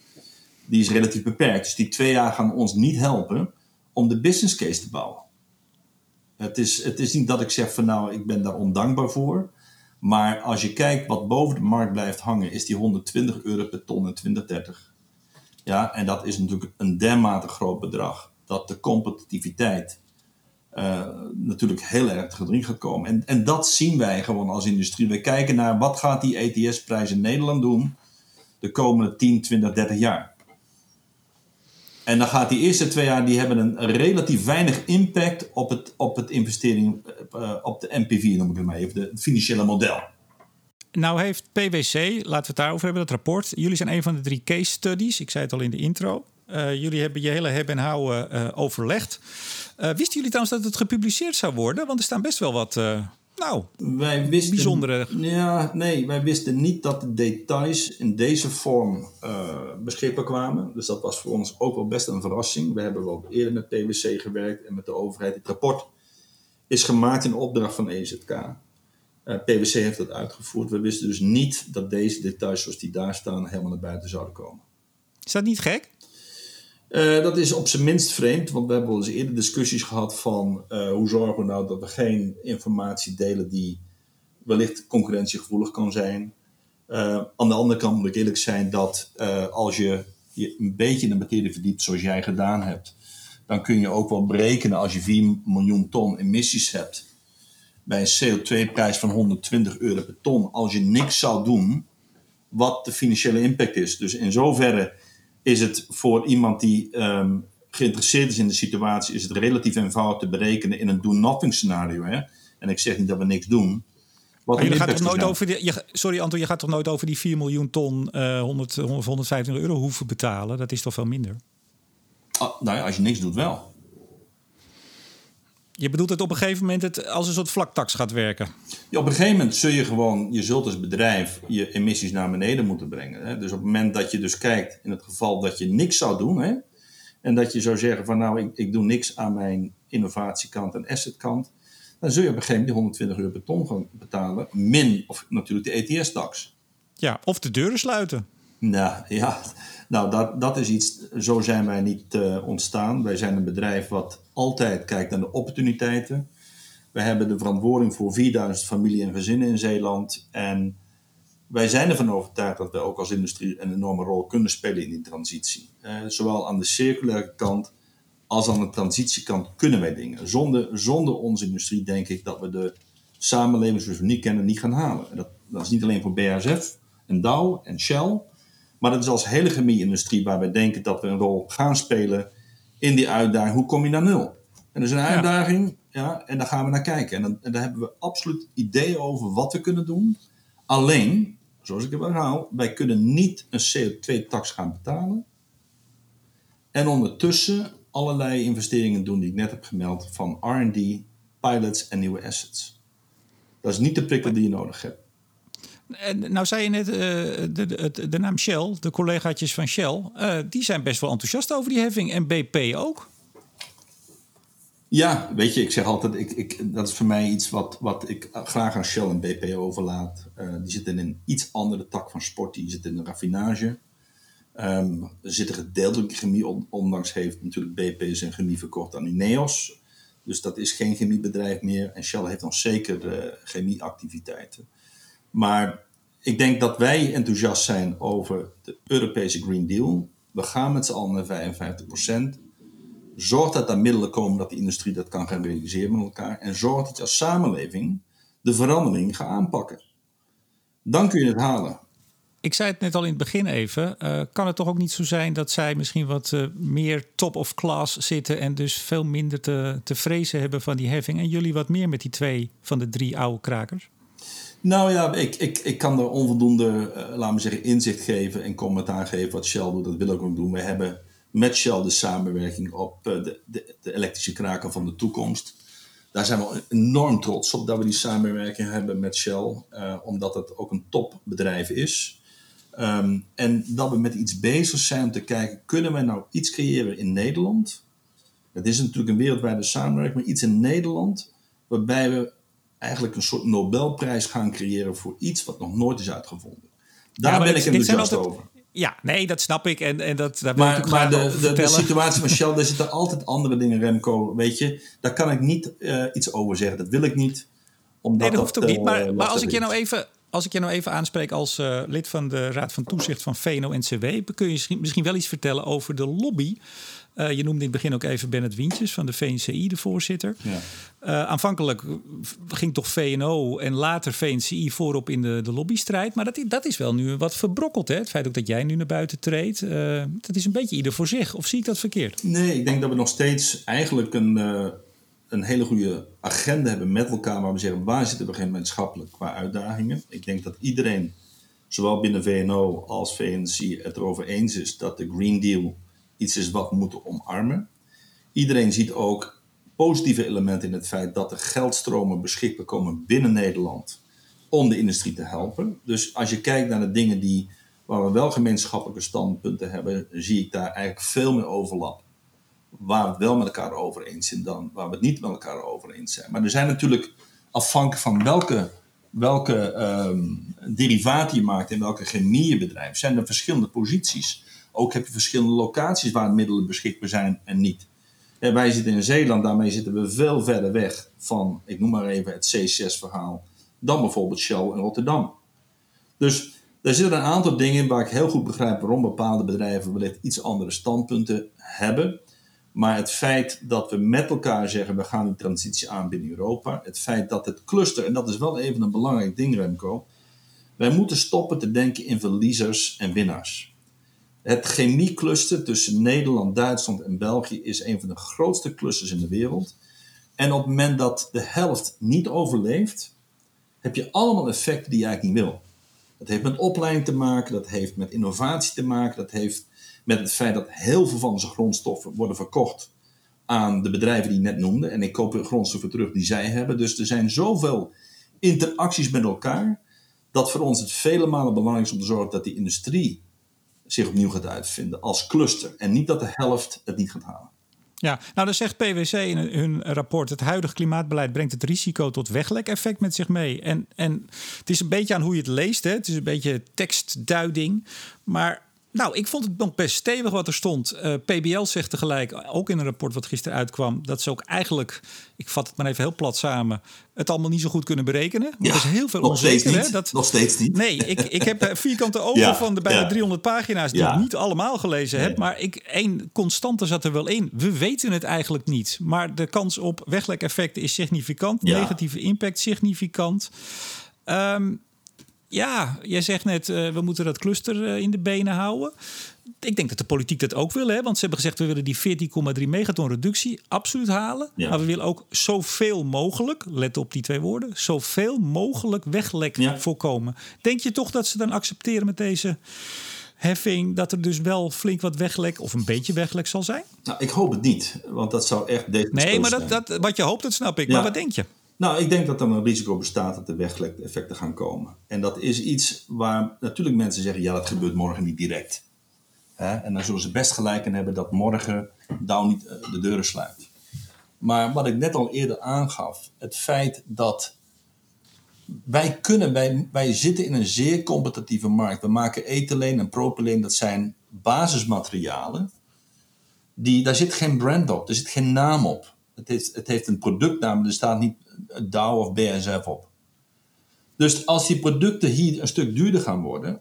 die is relatief beperkt. Dus die twee jaar gaan ons niet helpen om de business case te bouwen. Het is, het is niet dat ik zeg van nou, ik ben daar ondankbaar voor. Maar als je kijkt wat boven de markt blijft hangen, is die 120 euro per ton in 2030. Ja, en dat is natuurlijk een dermate groot bedrag. Dat de competitiviteit eh, natuurlijk heel erg te gedring gaat komen. En, en dat zien wij gewoon als industrie. We kijken naar wat gaat die ETS-prijs in Nederland doen de komende 10, 20, 30 jaar. En dan gaat die eerste twee jaar, die hebben een relatief weinig impact op het, op het investering, eh, op de NPV noem ik het maar even, het financiële model. Nou heeft PwC, laten we het daarover hebben, dat rapport. Jullie zijn een van de drie case studies. Ik zei het al in de intro. Eh, jullie hebben je hele hebben en houden eh, overlegd. Wisten jullie trouwens dat het gepubliceerd zou worden? Want er staan best wel wat, nou, Wij wisten, Bijzondere- Ja, nee, wij wisten niet dat de details in deze vorm eh, beschikbaar kwamen. Dus dat was voor ons ook wel best een verrassing. We hebben wel eerder met PwC gewerkt en met de overheid. Het rapport is gemaakt in opdracht van EZK. Eh, PwC heeft dat uitgevoerd. We wisten dus niet dat deze details zoals die daar staan helemaal naar buiten zouden komen. is dat niet gek? Eh, dat is op zijn minst vreemd, want we hebben al eens eerder discussies gehad van eh, hoe zorgen we nou dat we geen informatie delen die wellicht concurrentiegevoelig kan zijn. Eh, aan de andere kant moet ik eerlijk zijn dat als je je een beetje in de materie verdiept zoals jij gedaan hebt, dan kun je ook wel berekenen als je 4 miljoen ton emissies hebt bij een CO2-prijs van 120 euro per ton, als je niks zou doen, wat de financiële impact is. Dus in zoverre is het voor iemand die ehm, geïnteresseerd is in de situatie, is het relatief eenvoudig te berekenen in een do-nothing scenario. Hè? En ik zeg niet dat we niks doen. Wat Maar een jullie gaat toch nooit zou zijn. over die, je, sorry Anton, je gaat toch nooit over die 4 miljoen ton eh 100, 100, 125 euro hoeven betalen? Dat is toch veel minder? Ah, nou ja, als je niks doet wel. Je bedoelt het op een gegeven moment het als een soort vlaktax gaat werken? Ja, op een gegeven moment zul je gewoon, je zult als bedrijf je emissies naar beneden moeten brengen. Hè? Dus op het moment dat je dus kijkt, in het geval dat je niks zou doen, hè? en dat je zou zeggen van nou, ik, ik doe niks aan mijn innovatiekant en assetkant, dan zul je op een gegeven moment die 120 euro per ton gaan betalen, min of natuurlijk de ETS-tax. Ja, of de deuren sluiten. Nou ja, nou dat, dat is iets, zo zijn wij niet uh, ontstaan. Wij zijn een bedrijf wat altijd kijkt naar de opportuniteiten. We hebben de verantwoording voor 4000 familie en gezinnen in Zeeland. En wij zijn ervan overtuigd dat wij ook als industrie een enorme rol kunnen spelen in die transitie. Uh, zowel aan de circulaire kant als aan de transitiekant kunnen wij dingen. Zonder, zonder onze industrie denk ik dat we de samenleving zoals we niet kennen niet gaan halen. En dat, dat is niet alleen voor BASF en Dow en Shell. Maar dat is als hele chemie-industrie waar we denken dat we een rol gaan spelen in die uitdaging. Hoe kom je naar nul? En dat is een uitdaging, ja. en daar gaan we naar kijken. En, dan, en daar hebben we absoluut ideeën over wat we kunnen doen. Alleen, zoals ik heb herhaal, wij kunnen niet een CO2-tax gaan betalen. En ondertussen allerlei investeringen doen die ik net heb gemeld van R&D, pilots en nieuwe assets. Dat is niet de prikkel die je nodig hebt. En nou zei je net, uh, de, de, naam Shell, de collegaatjes van Shell, uh, die zijn best wel enthousiast over die heffing. En BP ook. Ja, weet je, ik zeg altijd, ik, ik, dat is voor mij iets wat, wat ik graag aan Shell en BP overlaat. Uh, die zitten in een iets andere tak van sport, die zitten in de raffinage. Um, er zit een gedeeltelijke chemie, ondanks heeft natuurlijk BP zijn chemie verkocht aan Ineos. Dus dat is geen chemiebedrijf meer. En Shell heeft dan zeker chemieactiviteiten. Maar ik denk dat wij enthousiast zijn over de Europese Green Deal. We gaan met z'n allen naar 55%. Zorg dat er middelen komen dat de industrie dat kan gaan realiseren met elkaar. En zorg dat je als samenleving de verandering gaat aanpakken. Dan kun je het halen. Ik zei het net al in het begin even. Uh, kan het toch ook niet zo zijn dat zij misschien wat uh, meer top of class zitten en dus veel minder te, te vrezen hebben van die heffing? En jullie wat meer met die twee van de drie oude krakers? Nou ja, ik, ik, ik kan er onvoldoende, uh, laten we zeggen, inzicht geven en commentaar geven wat Shell doet. Dat wil ik ook doen. We hebben met Shell de samenwerking op de, de, de elektrische kraken van de toekomst daar zijn we enorm trots op dat we die samenwerking hebben met Shell, uh, omdat het ook een topbedrijf is. Um, en dat we met iets bezig zijn om te kijken, kunnen we nou iets creëren in Nederland? Het is natuurlijk een wereldwijde samenwerking, maar iets in Nederland waarbij we eigenlijk een soort Nobelprijs gaan creëren voor iets wat nog nooit is uitgevonden. Daar ja, ben ik enthousiast altijd, over. Ja, nee, dat snap ik. En, en dat, daar maar maar de, de, de, situatie van Shell, daar zitten altijd andere dingen, Remco. Weet je, daar kan ik niet uh, iets over zeggen. Dat wil ik niet. Omdat nee, dat hoeft ook niet. Maar, uh, maar als ik je nou even als ik je nou even aanspreek als uh, lid van de Raad van Toezicht van VNO-NCW, kun je misschien wel iets vertellen over de lobby. Uh, je noemde in het begin ook even Bennett Wientjes van de VNCI, de voorzitter. Ja. Uh, aanvankelijk ging toch VNO en later VNCI voorop in de, de lobbystrijd. Maar dat, dat is wel nu wat verbrokkeld. Hè? Het feit ook dat jij nu naar buiten treedt. dat is een beetje ieder voor zich. Of zie ik dat verkeerd? Nee, ik denk dat we nog steeds eigenlijk een een hele goede agenda hebben met elkaar waar we zeggen waar zitten we gemeenschappelijk qua uitdagingen. Ik denk dat iedereen, zowel binnen VNO als VNC, het erover eens is dat de Green Deal iets is wat we moeten omarmen. Iedereen ziet ook positieve elementen in het feit dat er geldstromen beschikbaar komen binnen Nederland om de industrie te helpen. Dus als je kijkt naar de dingen die, waar we wel gemeenschappelijke standpunten hebben, zie ik daar eigenlijk veel meer overlap waar we het wel met elkaar over eens zijn dan waar we het niet met elkaar over eens zijn. Maar er zijn natuurlijk afhankelijk van welke, welke um, derivaten je maakt en welke chemie je bedrijft, zijn er verschillende posities. Ook heb je verschillende locaties waar middelen beschikbaar zijn en niet. En wij zitten in Zeeland, daarmee zitten we veel verder weg van, ik noem maar even het CCS-verhaal, dan bijvoorbeeld Shell in Rotterdam. Dus er zitten een aantal dingen waar ik heel goed begrijp waarom bepaalde bedrijven wellicht iets andere standpunten hebben. Maar het feit dat we met elkaar zeggen, we gaan die transitie aan binnen Europa. Het feit dat het cluster, en dat is wel even een belangrijk ding Remco. Wij moeten stoppen te denken in verliezers en winnaars. Het chemiecluster tussen Nederland, Duitsland en België is een van de grootste clusters in de wereld. En op het moment dat de helft niet overleeft, heb je allemaal effecten die je eigenlijk niet wil. Dat heeft met opleiding te maken, dat heeft met innovatie te maken, dat heeft met het feit dat heel veel van onze grondstoffen worden verkocht aan de bedrijven die ik net noemde. En ik koop de grondstoffen terug die zij hebben. Dus er zijn zoveel interacties met elkaar. Dat voor ons het vele malen belangrijk is om te zorgen dat die industrie zich opnieuw gaat uitvinden als cluster. En niet dat de helft het niet gaat halen. Ja, nou dan zegt PwC in hun rapport... het huidige klimaatbeleid brengt het risico tot weglek-effect met zich mee. En, en het is een beetje aan hoe je het leest. Hè? Het is een beetje tekstduiding. Maar nou, ik vond het nog best stevig wat er stond. Uh, eh, PBL zegt tegelijk, ook in een rapport wat gisteren uitkwam, dat ze ook eigenlijk, ik vat het maar even heel plat samen, het allemaal niet zo goed kunnen berekenen. Ja, er is heel veel nog onzeker. Steeds niet, Dat, nog steeds niet. Nee, ik, ik heb eh, vierkante ogen van de bijna 300 pagina's die ik niet allemaal gelezen heb. Maar ik, één constante zat er wel in. We weten het eigenlijk niet. Maar de kans op weglekeffecten is significant. Negatieve impact significant. Um, ja, jij zegt net, uh, we moeten dat cluster uh, in de benen houden. Ik denk dat de politiek dat ook wil, hè? want ze hebben gezegd... we willen die 14,3 megaton reductie absoluut halen. Ja. Maar we willen ook zoveel mogelijk, let op die twee woorden... zoveel mogelijk weglek ja. voorkomen. Denk je toch dat ze dan accepteren met deze heffing... dat er dus wel flink wat weglek of een beetje weglek zal zijn? Nou, ik hoop het niet, want dat zou echt... Nee, maar dat, dat, wat je hoopt, dat snap ik. Ja. Maar wat denk je? Nou, ik denk dat er een risico bestaat dat er weglek-effecten gaan komen. En dat is iets waar natuurlijk mensen zeggen: ja, dat gebeurt morgen niet direct. En dan zullen ze best gelijk in hebben dat morgen Dow niet eh, de deuren sluit. Maar wat ik net al eerder aangaf, het feit dat wij kunnen, wij, wij zitten in een zeer competitieve markt. We maken ethylene en propyleen, dat zijn basismaterialen. Die, daar zit geen brand op, er zit geen naam op. Het heeft, het heeft een productnaam, er staat niet Dow of BSF op. Dus als die producten hier een stuk duurder gaan worden,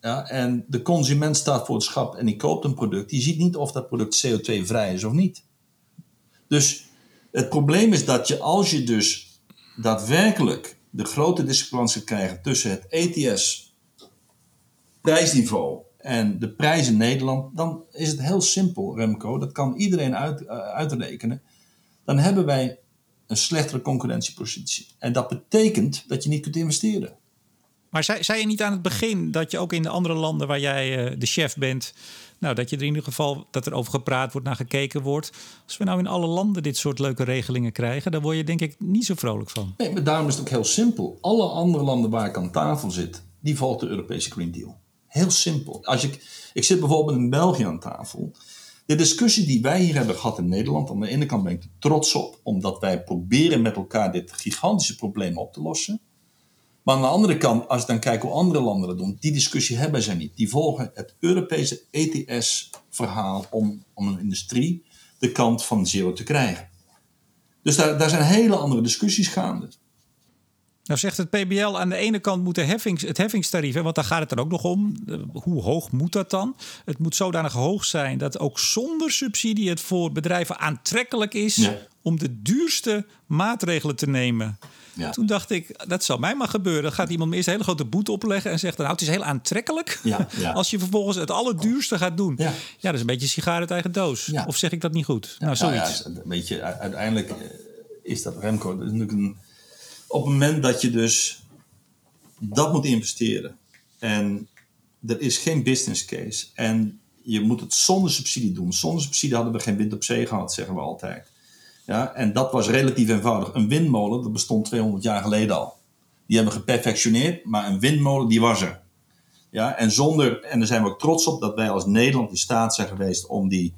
ja, en de consument staat voor het schap en die koopt een product, die ziet niet of dat product CO2-vrij is of niet. Dus het probleem is dat je als je dus daadwerkelijk de grote discrepantie krijgt tussen het ETS prijsniveau en de prijs in Nederland, dan is het heel simpel, Remco. Dat kan iedereen uit, uh, uitrekenen. Dan hebben wij een slechtere concurrentiepositie. En dat betekent dat je niet kunt investeren. Maar zei, zei je niet aan het begin dat je ook in de andere landen waar jij uh, de chef bent, nou, dat je er in ieder geval dat er over gepraat wordt, naar gekeken wordt. Als we nou in alle landen dit soort leuke regelingen krijgen, dan word je denk ik niet zo vrolijk van. Nee, maar daarom is het ook heel simpel. Alle andere landen waar ik aan tafel zit, die volgt de Europese Green Deal. Heel simpel. Als ik, ik zit bijvoorbeeld in België aan tafel. De discussie die wij hier hebben gehad in Nederland, aan de ene kant ben ik er trots op, omdat wij proberen met elkaar dit gigantische probleem op te lossen. Maar aan de andere kant, als je dan kijkt hoe andere landen dat doen, die discussie hebben zij niet. Die volgen het Europese ETS-verhaal om, om een industrie de kant van zero te krijgen. Dus daar, daar zijn hele andere discussies gaande. Nou zegt het PBL aan de ene kant moet de heffings, het heffingstarief, want daar gaat het dan ook nog om. Hoe hoog moet dat dan? Het moet zodanig hoog zijn dat ook zonder subsidie het voor bedrijven aantrekkelijk is om de duurste maatregelen te nemen. Ja. Toen dacht ik, dat zal mij maar gebeuren. Dan gaat iemand me eerst een hele grote boete opleggen en zegt dan, nou, het is heel aantrekkelijk. Ja, als je vervolgens het allerduurste gaat doen. Ja, dat is een beetje sigaar uit eigen doos. Of zeg ik dat niet goed? nou, zoiets. Nou weet je, uiteindelijk eh, is dat Remco. Dat is natuurlijk een op het moment dat je dus dat moet investeren en er is geen business case en je moet het zonder subsidie doen. Zonder subsidie hadden we geen wind op zee gehad, zeggen we altijd. Ja, en dat was relatief eenvoudig. Een windmolen, dat bestond 200 jaar geleden al. Die hebben we geperfectioneerd, maar een windmolen, die was er. Ja, en, zonder, en daar zijn we ook trots op dat wij als Nederland in staat zijn geweest om die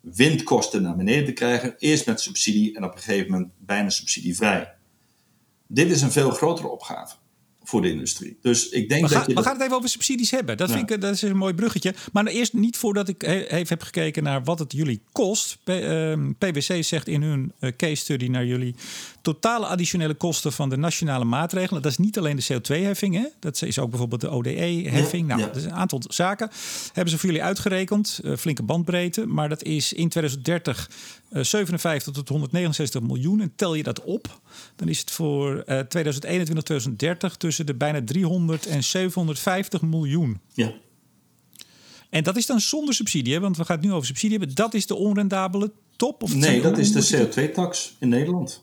windkosten naar beneden te krijgen. Eerst met subsidie en op een gegeven moment bijna subsidievrij. Dit is een veel grotere opgave voor de industrie. Dus ik denk we dat je. We gaan het even over subsidies hebben. Dat, vind ik, dat is een mooi bruggetje. Maar eerst niet voordat ik even heb gekeken naar wat het jullie kost. PwC ehm, zegt in hun eh, case study naar jullie totale additionele kosten van de nationale maatregelen. Dat is niet alleen de CO2-heffing, dat is ook bijvoorbeeld de ODE-heffing. nou, dat is een aantal zaken. Hebben ze voor jullie uitgerekend, uh, flinke bandbreedte. Maar dat is in 2030 uh, 57 tot 169 miljoen. En tel je dat op, dan is het voor 2021, eh, 2030 tussen de bijna 300 en 750 miljoen. Ja. En dat is dan zonder subsidie, want we gaan het nu over subsidie hebben. Dat is de onrendabele top? Of nee, dat is de CO2-tax in Nederland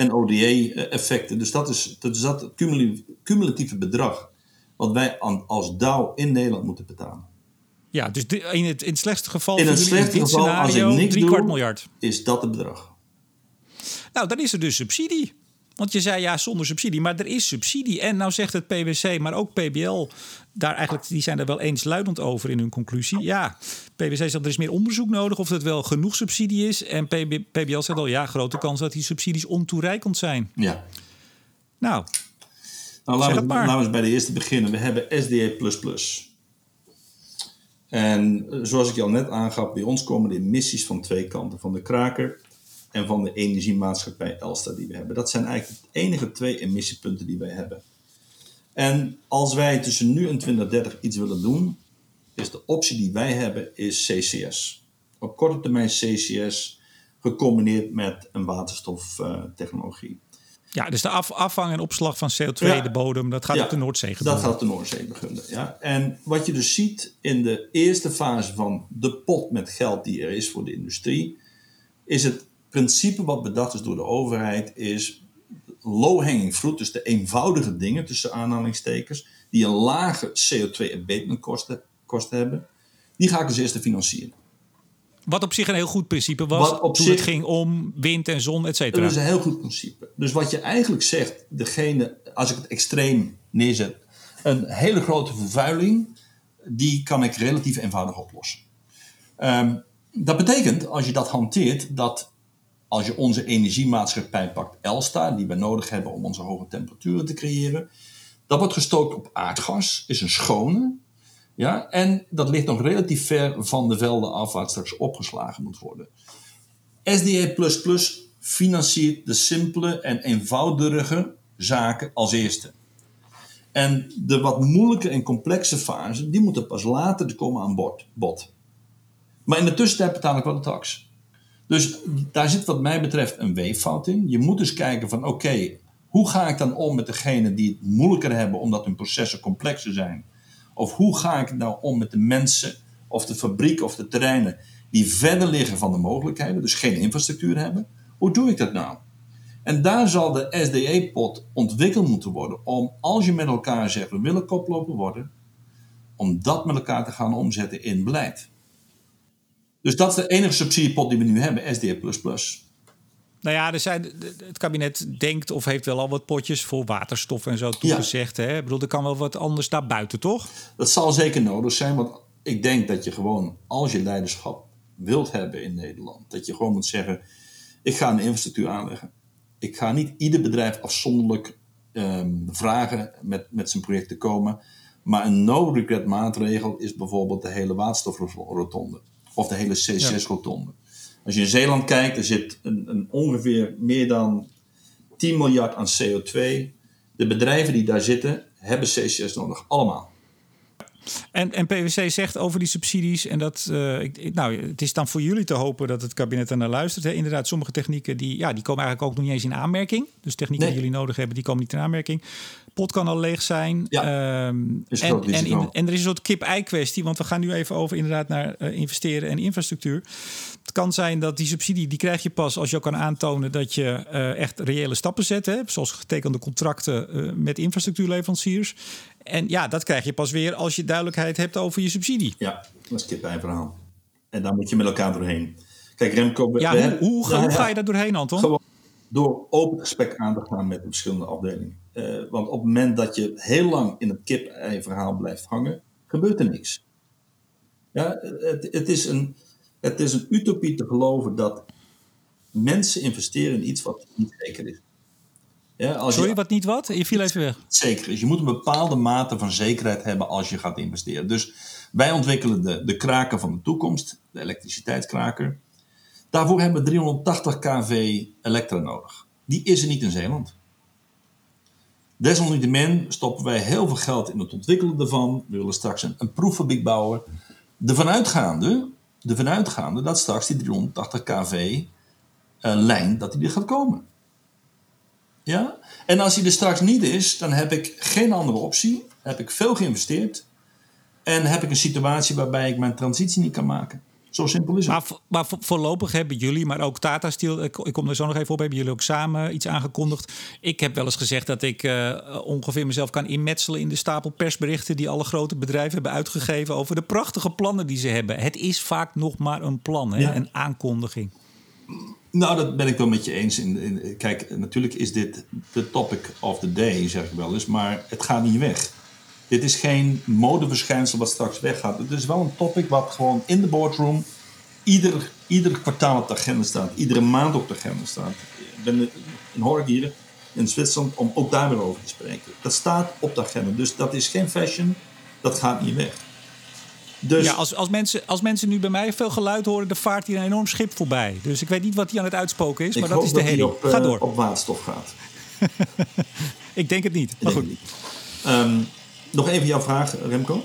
en ODA-effecten. Dus dat is, dat is dat cumulatieve bedrag wat wij als Dow in Nederland moeten betalen. Ja, dus in het, in het slechtste geval... In het slechtste geval, als ik niks drie kwart miljard. is dat het bedrag. Nou, dan is er dus subsidie. Want je zei ja, zonder subsidie. Maar er is subsidie. En nou zegt het PwC, maar ook PBL, daar eigenlijk, die zijn er wel eensluidend over in hun conclusie. Ja, PwC zegt er is meer onderzoek nodig of het wel genoeg subsidie is. En PB, PBL zegt al ja, grote kans dat die subsidies ontoereikend zijn. Ja. Nou, nou laten, we, laten we bij de eerste beginnen. We hebben SDA. En eh, zoals ik je al net aangaf, bij ons komen de emissies van twee kanten. Van de kraker en van de energiemaatschappij Elsta die we hebben. Dat zijn eigenlijk de enige twee emissiepunten die wij hebben. En als wij tussen nu en 2030 iets willen doen, is de optie die wij hebben is CCS. Op korte termijn CCS gecombineerd met een waterstoftechnologie. ja, dus de af, afvang en opslag van CO2, de bodem, dat gaat op de Noordzee gebeuren. Dat gaat op de Noordzee gebeuren, ja. En wat je dus ziet in de eerste fase van de pot met geld die er is voor de industrie, is het principe wat bedacht is door de overheid is low-hanging fruit, dus de eenvoudige dingen tussen aanhalingstekens, die een lage CO2 abatement kosten, kosten hebben, die ga ik als eerste financieren. Wat op zich een heel goed principe was wat op toen zich, het ging om wind en zon, et cetera. Dat is een heel goed principe. Dus wat je eigenlijk zegt, degene, als ik het extreem neerzet, een hele grote vervuiling, die kan ik relatief eenvoudig oplossen. Ehm, dat betekent, als je dat hanteert, dat als je onze energiemaatschappij pakt, Elsta, die we nodig hebben om onze hoge temperaturen te creëren, dat wordt gestookt op aardgas, is een schone. Ja, en dat ligt nog relatief ver van de velden af waar het straks opgeslagen moet worden. SDA financiert de simpele en eenvoudige zaken als eerste. En de wat moeilijke en complexe fase, die moeten pas later komen aan bod. Maar in de tussentijd betaal ik wel de tax. Dus daar zit wat mij betreft een weeffout in. Je moet dus kijken van oké, hoe ga ik dan om met degenen die het moeilijker hebben omdat hun processen complexer zijn? Of hoe ga ik nou om met de mensen of de fabrieken of de terreinen die verder liggen van de mogelijkheden, dus geen infrastructuur hebben? Hoe doe ik dat nou? En daar zal de SDE-pot ontwikkeld moeten worden om, als je met elkaar zegt, we willen koploper worden, om dat met elkaar te gaan omzetten in beleid. Dus dat is de enige subsidiepot die we nu hebben, SDA++. Nou ja, er zijn, het kabinet denkt of heeft wel al wat potjes voor waterstof en zo toegezegd. Hè? Ik bedoel, er kan wel wat anders daarbuiten, toch? Dat zal zeker nodig zijn, want ik denk dat je gewoon, als je leiderschap wilt hebben in Nederland, dat je gewoon moet zeggen: ik ga een infrastructuur aanleggen. Ik ga niet ieder bedrijf afzonderlijk ehm, vragen met, met zijn project te komen. Maar een no-regret maatregel is bijvoorbeeld de hele waterstofrotonde of de hele CCS-rotonde. Als je in Zeeland kijkt, er zit een, een ongeveer meer dan 10 miljard aan CO2. De bedrijven die daar zitten, hebben CCS nodig, allemaal. En, en PwC zegt over die subsidies, en dat, uh, ik, nou, het is dan voor jullie te hopen dat het kabinet er naar luistert. Hè. Inderdaad, sommige technieken die, ja, die komen eigenlijk ook nog niet eens in aanmerking. Dus technieken die jullie nodig hebben, die komen niet in aanmerking. Pot kan al leeg zijn. Ja, um, en, en, in, en, er is een soort kip-ei kwestie, want we gaan nu even over inderdaad naar uh, investeren en infrastructuur. Het kan zijn dat die subsidie, die krijg je pas als je ook kan aantonen dat je uh, echt reële stappen zet. Hè, zoals getekende contracten uh, met infrastructuurleveranciers. En ja, dat krijg je pas weer als je duidelijkheid hebt over je subsidie. Ja, dat is kip bij verhaal. En daar moet je met elkaar doorheen. Kijk, Remco... Ja, hoe, hoe, ga, je daar doorheen, Anton? Gewoon door open gesprek aan te gaan met de verschillende afdelingen. Uh, want op het moment dat je heel lang in het kip-ei-verhaal blijft hangen, gebeurt er niks. Ja, het, het, is een, het is een utopie te geloven dat mensen investeren in iets wat niet zeker is. Ja, als Sorry, wat niet wat? Je viel even weg. Zeker is. Je moet een bepaalde mate van zekerheid hebben als je gaat investeren. Dus wij ontwikkelen de, de kraker van de toekomst, de elektriciteitskraker. Daarvoor hebben we 380 kV elektra nodig. Die is er niet in Zeeland. Desalniettemin stoppen wij heel veel geld in het ontwikkelen ervan. We willen straks een, een proeffabriek bouwen. De vanuitgaande, de vanuitgaande dat straks die 380 kV uh, lijn dat die er gaat komen. Ja? En als die er straks niet is, dan heb ik geen andere optie. Heb ik veel geïnvesteerd. En heb ik een situatie waarbij ik mijn transitie niet kan maken. Zo simpel is het. Maar, maar voorlopig hebben jullie, maar ook Tata Steel, ik, ik kom er zo nog even op, hebben jullie ook samen iets aangekondigd. Ik heb wel eens gezegd dat ik uh, ongeveer mezelf kan inmetselen in de stapel persberichten die alle grote bedrijven hebben uitgegeven over de prachtige plannen die ze hebben. Het is vaak nog maar een plan, hè? een aankondiging. Nou, dat ben ik wel met je eens. In, in, kijk, natuurlijk is dit de topic of the day, zeg ik wel eens, maar het gaat niet weg. Dit is geen modeverschijnsel wat straks weggaat. Het is wel een topic wat gewoon in de boardroom ieder, ieder kwartaal op de agenda staat. Iedere maand op de agenda staat. Ik ben in Hork hier in Zwitserland om ook daar weer over te spreken. Dat staat op de agenda. Dus dat is geen fashion. Dat gaat niet weg. Dus... Ja, als, als, mensen, als mensen nu bij mij veel geluid horen, dan vaart hier een enorm schip voorbij. Dus ik weet niet wat hij aan het uitspoken is, maar dat is de herrie. Op, Ga door. Uh, op waterstof gaat. ik denk het niet. Maar goed. Um, nog even jouw vraag, Remco.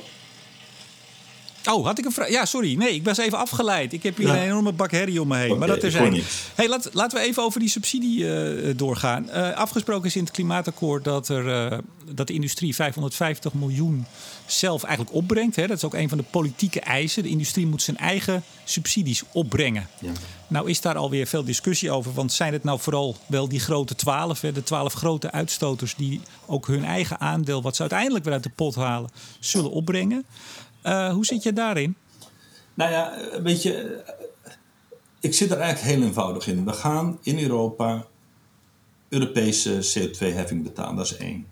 Oh, had ik een vraag? Ja, sorry. Nee, ik was even afgeleid. Ik heb hier een enorme bak herrie om me heen. maar dat zijn. Hey, laat, laten we even over die subsidie uh, doorgaan. Uh, afgesproken is in het klimaatakkoord dat, er, uh, dat de industrie 550 miljoen zelf eigenlijk opbrengt. Hè. Dat is ook een van de politieke eisen. De industrie moet zijn eigen subsidies opbrengen. Ja. Nou is daar alweer veel discussie over. Want zijn het nou vooral wel die grote twaalf, de twaalf grote uitstoters... die ook hun eigen aandeel, wat ze uiteindelijk weer uit de pot halen, zullen opbrengen? Uh, hoe zit je daarin? Nou ja, weet je, ik zit er eigenlijk heel eenvoudig in. We gaan in Europa Europese CO2-heffing betalen, dat is één.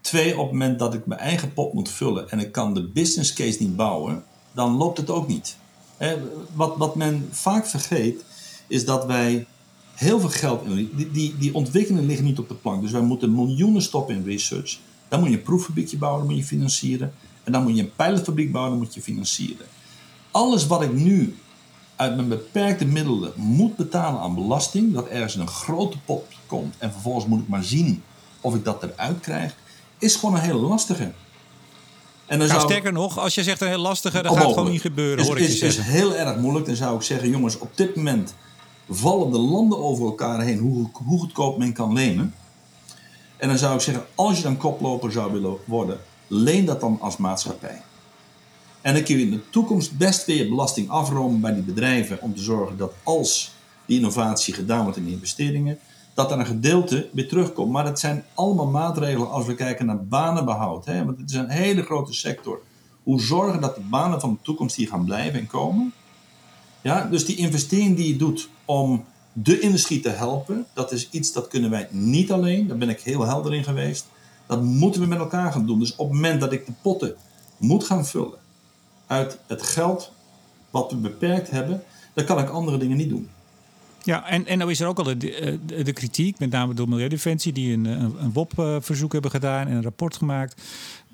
Twee, op het moment dat ik mijn eigen pot moet vullen en ik kan de business case niet bouwen, dan loopt het ook niet. wat, wat men vaak vergeet, is dat wij heel veel geld in. Die, die, die ontwikkelingen liggen niet op de plank. Dus wij moeten miljoenen stoppen in research. Dan moet je een proeffabriekje bouwen, dan moet je financieren. En dan moet je een pilotfabriek bouwen, dan moet je financieren. Alles wat ik nu uit mijn beperkte middelen moet betalen aan belasting, dat ergens in een grote pot komt en vervolgens moet ik maar zien of ik dat eruit krijg, is gewoon een hele lastige. En dan nou, zou... Sterker nog, als je zegt een heel lastige, dan gaat het gewoon niet gebeuren. Is, hoor ik is, is heel erg moeilijk. Dan zou ik zeggen, jongens, op dit moment vallen de landen over elkaar heen hoe, hoe goedkoop men kan lenen. En dan zou ik zeggen, als je dan koploper zou willen worden, leen dat dan als maatschappij. En dan kun je in de toekomst best weer belasting afromen bij die bedrijven om te zorgen dat als die innovatie gedaan wordt in investeringen, dat er een gedeelte weer terugkomt. Maar dat zijn allemaal maatregelen als we kijken naar banenbehoud. Hè? Want het is een hele grote sector. Hoe zorgen dat de banen van de toekomst hier gaan blijven en komen? Ja, dus die investering die je doet om de industrie te helpen, dat is iets dat kunnen wij niet alleen. Daar ben ik heel helder in geweest. Dat moeten we met elkaar gaan doen. Dus op het moment dat ik de potten moet gaan vullen uit het geld wat we beperkt hebben, dan kan ik andere dingen niet doen. Ja, en, en nou is er ook al de, de, de kritiek, met name door Milieudefensie, die een, een, een WOP-verzoek hebben gedaan en een rapport gemaakt.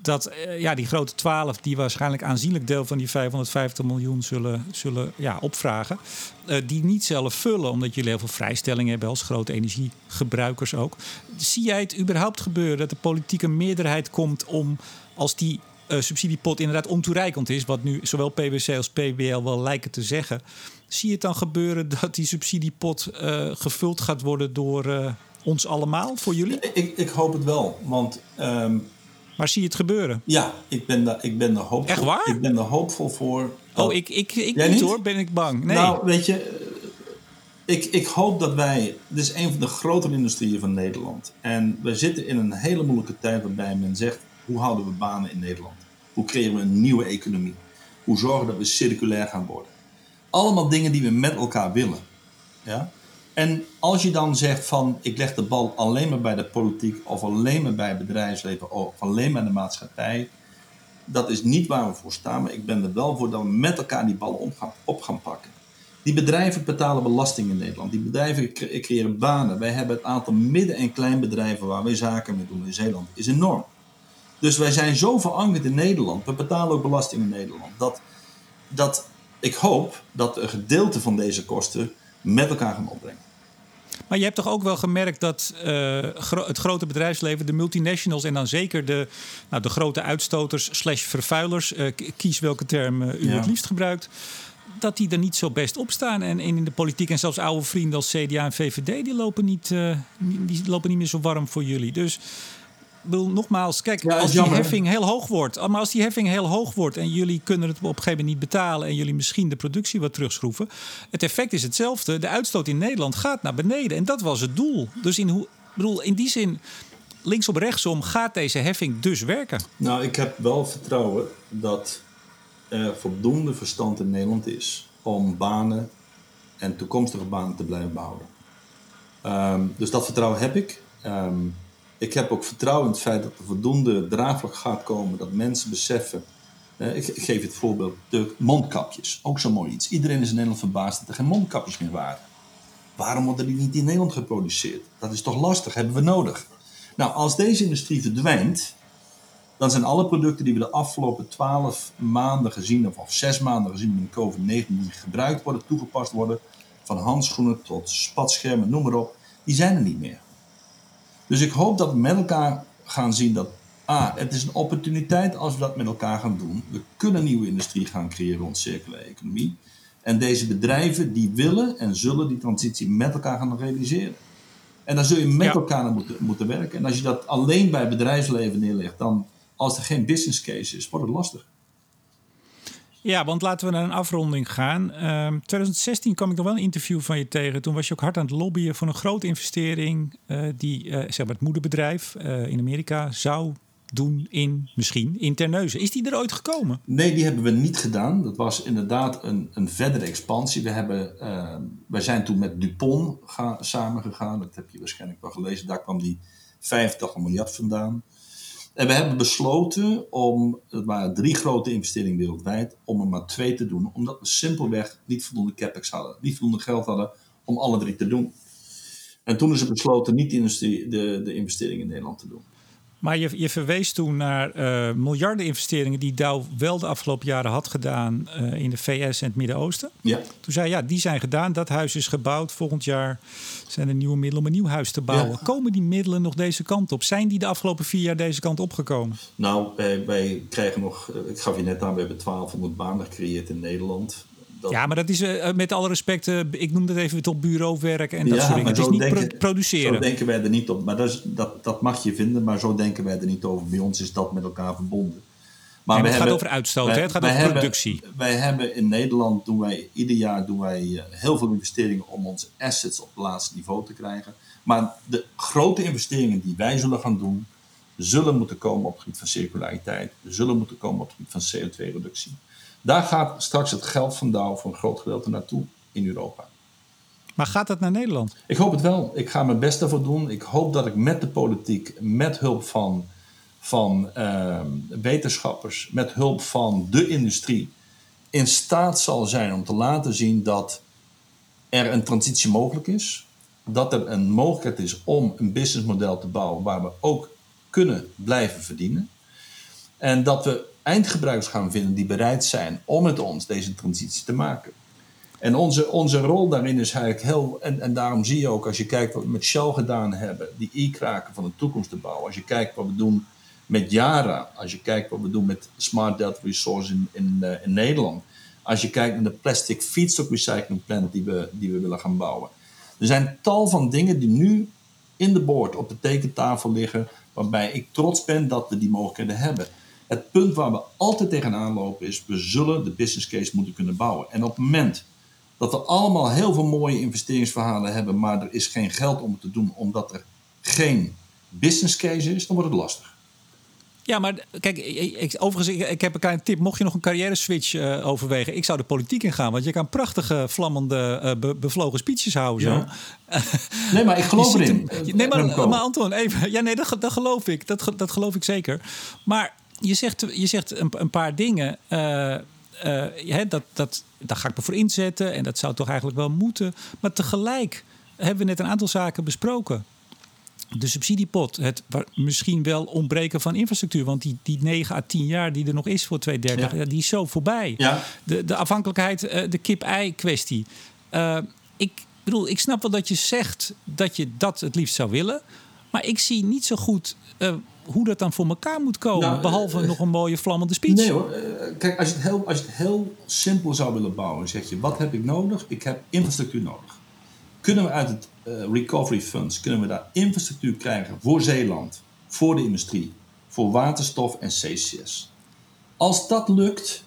Dat eh, ja, die grote 12, die waarschijnlijk aanzienlijk deel van die 550 miljoen zullen, zullen ja, opvragen. Uh, die niet zelf vullen, omdat jullie heel veel vrijstellingen hebben als grote energiegebruikers ook. Zie jij het überhaupt gebeuren dat de politieke meerderheid komt om als die uh, subsidiepot inderdaad ontoereikend is, wat nu zowel PwC als PBL wel lijken te zeggen, zie je het dan gebeuren dat die subsidiepot gevuld gaat worden door ons allemaal, voor jullie? Ik, ik hoop het wel, want... Um, maar zie je het gebeuren? Ja, ik ben daar, ik ben er hoopvol Echt waar? Ik ben er hoopvol voor. Oh, ik, ik, ik niet, niet hoor, ben ik bang. Nee. Nou, weet je, ik, ik hoop dat wij. Dit is een van de grotere industrieën van Nederland. En we zitten in een hele moeilijke tijd waarbij men zegt: hoe houden we banen in Nederland? Hoe creëren we een nieuwe economie? Hoe zorgen dat we circulair gaan worden? Allemaal dingen die we met elkaar willen. Ja? En als je dan zegt van ik leg de bal alleen maar bij de politiek of alleen maar bij het bedrijfsleven of alleen maar de maatschappij, dat is niet waar we voor staan. Maar ik ben er wel voor dat we met elkaar die ballen op gaan, pakken. Die bedrijven betalen belasting in Nederland. Die bedrijven creëren banen. Wij hebben het aantal midden- en kleinbedrijven waar wij zaken mee doen in Zeeland is enorm. Dus wij zijn zo verankerd in Nederland. We betalen ook belasting in Nederland. Dat, dat ik hoop dat een gedeelte van deze kosten met elkaar gaan opbrengen. Maar je hebt toch ook wel gemerkt dat uh, het grote bedrijfsleven, de multinationals en dan zeker de, nou, de grote uitstoters slash vervuilers, uh, kies welke term uh, u ja. het liefst gebruikt, dat die er niet zo best op staan. En in de politiek en zelfs oude vrienden als CDA en VVD, die lopen niet, die lopen niet meer zo warm voor jullie. Dus bedoel, nogmaals, kijk, als die heffing heel hoog wordt, maar als die heffing heel hoog wordt en jullie kunnen het op een gegeven moment niet betalen en jullie misschien de productie wat terugschroeven, het effect is hetzelfde. De uitstoot in Nederland gaat naar beneden en dat was het doel. Dus in, hoe, bedoel, in die zin, linksom rechtsom gaat deze heffing dus werken. Nou, ik heb wel vertrouwen dat er voldoende verstand in Nederland is om banen en toekomstige banen te blijven behouden. Ehm, dus dat vertrouwen heb ik. Ehm, ik heb ook vertrouwen in het feit dat er voldoende draagvlak gaat komen, dat mensen beseffen. Uh, ik, geef het voorbeeld, de mondkapjes. Ook zo mooi iets. Iedereen is in Nederland verbaasd dat er geen mondkapjes meer waren. Waarom worden die niet in Nederland geproduceerd? Dat is toch lastig, hebben we nodig. Nou, als deze industrie verdwijnt, dan zijn alle producten die we de afgelopen twaalf maanden gezien, of, of zes maanden gezien met COVID-19, die gebruikt worden, toegepast worden, van handschoenen tot spatschermen, noem maar op, die zijn er niet meer. Dus ik hoop dat we met elkaar gaan zien dat A, het is een opportuniteit als we dat met elkaar gaan doen. We kunnen nieuwe industrie gaan creëren rond circulaire economie. En deze bedrijven die willen en zullen die transitie met elkaar gaan realiseren. En dan zul je met elkaar moeten, moeten werken. En als je dat alleen bij bedrijfsleven neerlegt, dan als er geen business case is, wordt het lastig. Ja, want laten we naar een afronding gaan. Uh, ehm, 2016 kwam ik nog wel een interview van je tegen. Toen was je ook hard aan het lobbyen voor een grote investering uh, die uh, zeg maar het moederbedrijf uh, in Amerika zou doen in misschien in Terneuzen. Is die er ooit gekomen? Nee, die hebben we niet gedaan. Dat was inderdaad een, een verdere expansie. We hebben, ehm, wij zijn toen met Dupont ga, samengegaan. Dat heb je waarschijnlijk wel gelezen. Daar kwam die 85 miljard vandaan. En we hebben besloten om, het waren drie grote investeringen wereldwijd, om er maar twee te doen. Omdat we simpelweg niet voldoende capex hadden. Niet voldoende geld hadden om alle drie te doen. En toen is er besloten niet de, de investeringen in Nederland te doen. Maar je, je verwees toen naar uh, miljarden investeringen die Dow wel de afgelopen jaren had gedaan uh, in de VS en het Midden-Oosten. Ja. Toen zei ja, die zijn gedaan, dat huis is gebouwd. Volgend jaar zijn er nieuwe middelen om een nieuw huis te bouwen. Ja. Komen die middelen nog deze kant op? Zijn die de afgelopen vier jaar deze kant opgekomen? Nou, wij, wij krijgen nog, eh, ik gaf je net aan, we hebben 1200 banen gecreëerd in Nederland. Ja, maar dat is uh, met alle respect, uh, ik noem dat even tot bureauwerk en dat soort dingen. Het is niet denken, pro produceren. Zo denken wij er niet op. Maar dat, is, dat, dat mag je vinden, maar zo denken wij er niet over. Bij ons is dat met elkaar verbonden. Maar, nee, het hebben, gaat over uitstoot, wij, hè? het gaat over hebben, productie. Wij hebben in Nederland, doen wij, ieder jaar doen wij heel veel investeringen om onze assets op het laatste niveau te krijgen. Maar de grote investeringen die wij zullen gaan doen, zullen moeten komen op het gebied van circulariteit, zullen moeten komen op het gebied van CO2-reductie. Daar gaat straks het geld van Dow voor een groot gedeelte naartoe in Europa. Maar gaat dat naar Nederland? Ik hoop het wel. Ik ga mijn best ervoor doen. Ik hoop dat ik met de politiek, met hulp van, van uh, wetenschappers, met hulp van de industrie, in staat zal zijn om te laten zien dat er een transitie mogelijk is. Dat er een mogelijkheid is om een businessmodel te bouwen waar we ook kunnen blijven verdienen. En dat we eindgebruikers gaan vinden die bereid zijn om met ons deze transitie te maken. En onze, onze rol daarin is eigenlijk heel. En, en daarom zie je ook als je kijkt wat we met Shell gedaan hebben, die e-kraken van de toekomst te bouwen. Als je kijkt wat we doen met Yara, als je kijkt wat we doen met Smart Delta Resource in, in, uh, in Nederland. Als je kijkt naar de plastic feedstock recycling plant die we, die we willen gaan bouwen. Er zijn tal van dingen die nu in de boord op de tekentafel liggen, waarbij ik trots ben dat we die mogelijkheden hebben. Het punt waar we altijd tegenaan lopen is, we zullen de business case moeten kunnen bouwen. En op het moment dat we allemaal heel veel mooie investeringsverhalen hebben, maar er is geen geld om het te doen omdat er geen business case is, dan wordt het lastig. Ja, maar kijk, ik, overigens, ik, ik, heb een kleine tip. Mocht je nog een carrière switch uh, overwegen, ik zou de politiek in gaan. Want je kan prachtige, vlammende, uh, be, bevlogen speeches houden. Ja. Zo. nee, maar ik geloof erin. nee, maar, maar Anton, even. Ja, nee, dat, dat geloof ik. Dat, dat geloof ik zeker. Maar je zegt, je zegt een, een paar dingen. Uh, uh, dat, dat, daar ga ik me voor inzetten en dat zou toch eigenlijk wel moeten. Maar tegelijk hebben we net een aantal zaken besproken. De subsidiepot, het misschien wel ontbreken van infrastructuur. Want die, die 9 à 10 jaar die er nog is voor 2030, ja. die is zo voorbij. Ja. De, de afhankelijkheid, uh, de kip-ei-kwestie. Uh, ik bedoel, ik snap wel dat je zegt dat je dat het liefst zou willen. Maar ik zie niet zo goed hoe dat dan voor elkaar moet komen. Nou, behalve uh, nog een mooie vlammende speech. Nee hoor. Uh, kijk, als je, het heel, als je het heel simpel zou willen bouwen, zeg je: wat heb ik nodig? Ik heb infrastructuur nodig. Kunnen we uit het uh, Recovery Funds kunnen we daar infrastructuur krijgen voor Zeeland, voor de industrie, voor waterstof en CCS. Als dat lukt,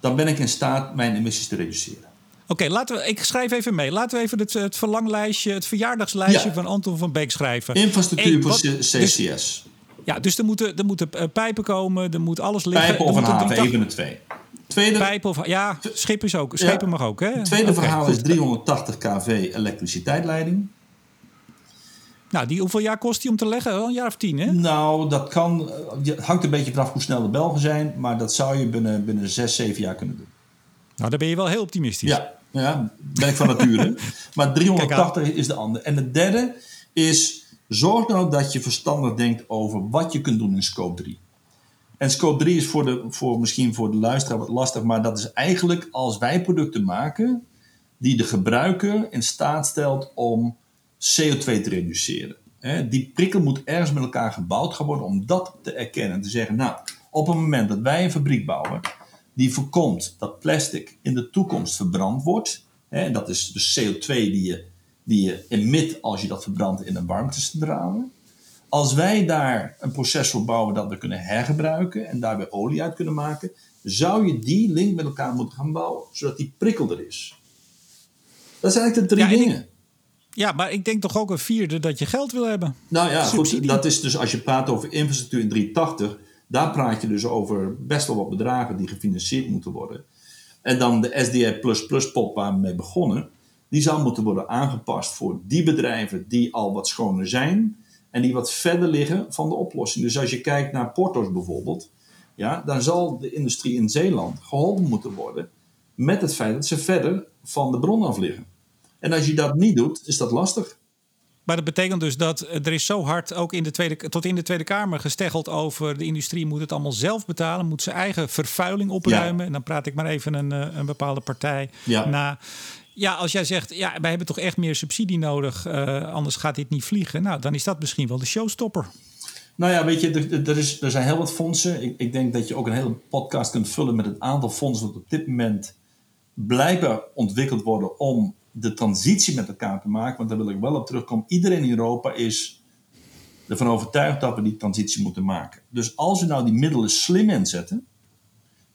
dan ben ik in staat mijn emissies te reduceren. Oké, laten we. ik schrijf even mee. Laten we even het, het verlanglijstje, het verjaardagslijstje van Anton van Beek schrijven. Infrastructuur voor CCS. Dus, ja, dus er moeten, er moeten eh, pijpen komen, er moet alles liggen. Pijpen of een haven, de twee. Tweede, Pijpen of, ja, schip is ook, schepen mag ook. Hè? Het tweede verhaal is 380 kV elektriciteitsleiding. Nou, die, hoeveel jaar kost die om te leggen? Wel een jaar of tien, hè? Nou, dat kan. Het hangt een beetje vanaf hoe snel de Belgen zijn. Maar dat zou je binnen, binnen zes, zeven jaar kunnen doen. Nou, dan ben je wel heel optimistisch. Ja, ja ben ik van nature. maar 380 is de andere. En de derde is. Zorg nou dat je verstandig denkt over wat je kunt doen in scope 3. En scope 3 is voor de, voor, misschien voor de luisteraar wat lastig, maar dat is eigenlijk als wij producten maken die de gebruiker in staat stelt om CO2 te reduceren. die prikkel moet ergens met elkaar gebouwd gaan worden om dat te erkennen. En te zeggen, nou, op het moment dat wij een fabriek bouwen die voorkomt dat plastic in de toekomst verbrand wordt, en dat is de CO2 die je, die je emit als je dat verbrandt in een warmtecentrale. Als wij daar een proces voor bouwen dat we kunnen hergebruiken en daar weer olie uit kunnen maken, zou je die link met elkaar moeten gaan bouwen, zodat die prikkel er is. Dat zijn eigenlijk de drie dingen. Ja, maar ik denk toch ook een vierde dat je geld wil hebben. Nou ja, goed, dat is dus als je praat over infrastructuur in 380, daar praat je dus over best wel wat bedragen die gefinancierd moeten worden. En dan de SDI pot waar we mee begonnen, die zou moeten worden aangepast voor die bedrijven die al wat schoner zijn en die wat verder liggen van de oplossing. Dus als je kijkt naar porto's bijvoorbeeld, ja, dan zal de industrie in Zeeland geholpen moeten worden met het feit dat ze verder van de bron af liggen. En als je dat niet doet, is dat lastig. Maar dat betekent dus dat er is zo hard ook in de tweede, tot in de Tweede Kamer gesteggeld over de industrie moet het allemaal zelf betalen, moet zijn eigen vervuiling opruimen. En dan praat ik maar even een, eh, een bepaalde partij ja. na. Ja, als jij zegt, ja, wij hebben toch echt meer subsidie nodig, uh, anders gaat dit niet vliegen. Nou, dan is dat misschien wel de showstopper. Nou ja, weet je, er, er, is, er zijn heel wat fondsen. Ik, ik, denk dat je ook een hele podcast kunt vullen met het aantal fondsen dat op dit moment blijkbaar ontwikkeld worden om de transitie met elkaar te maken. Want daar wil ik wel op terugkomen. Iedereen in Europa is ervan overtuigd dat we die transitie moeten maken. Dus als we nou die middelen slim inzetten,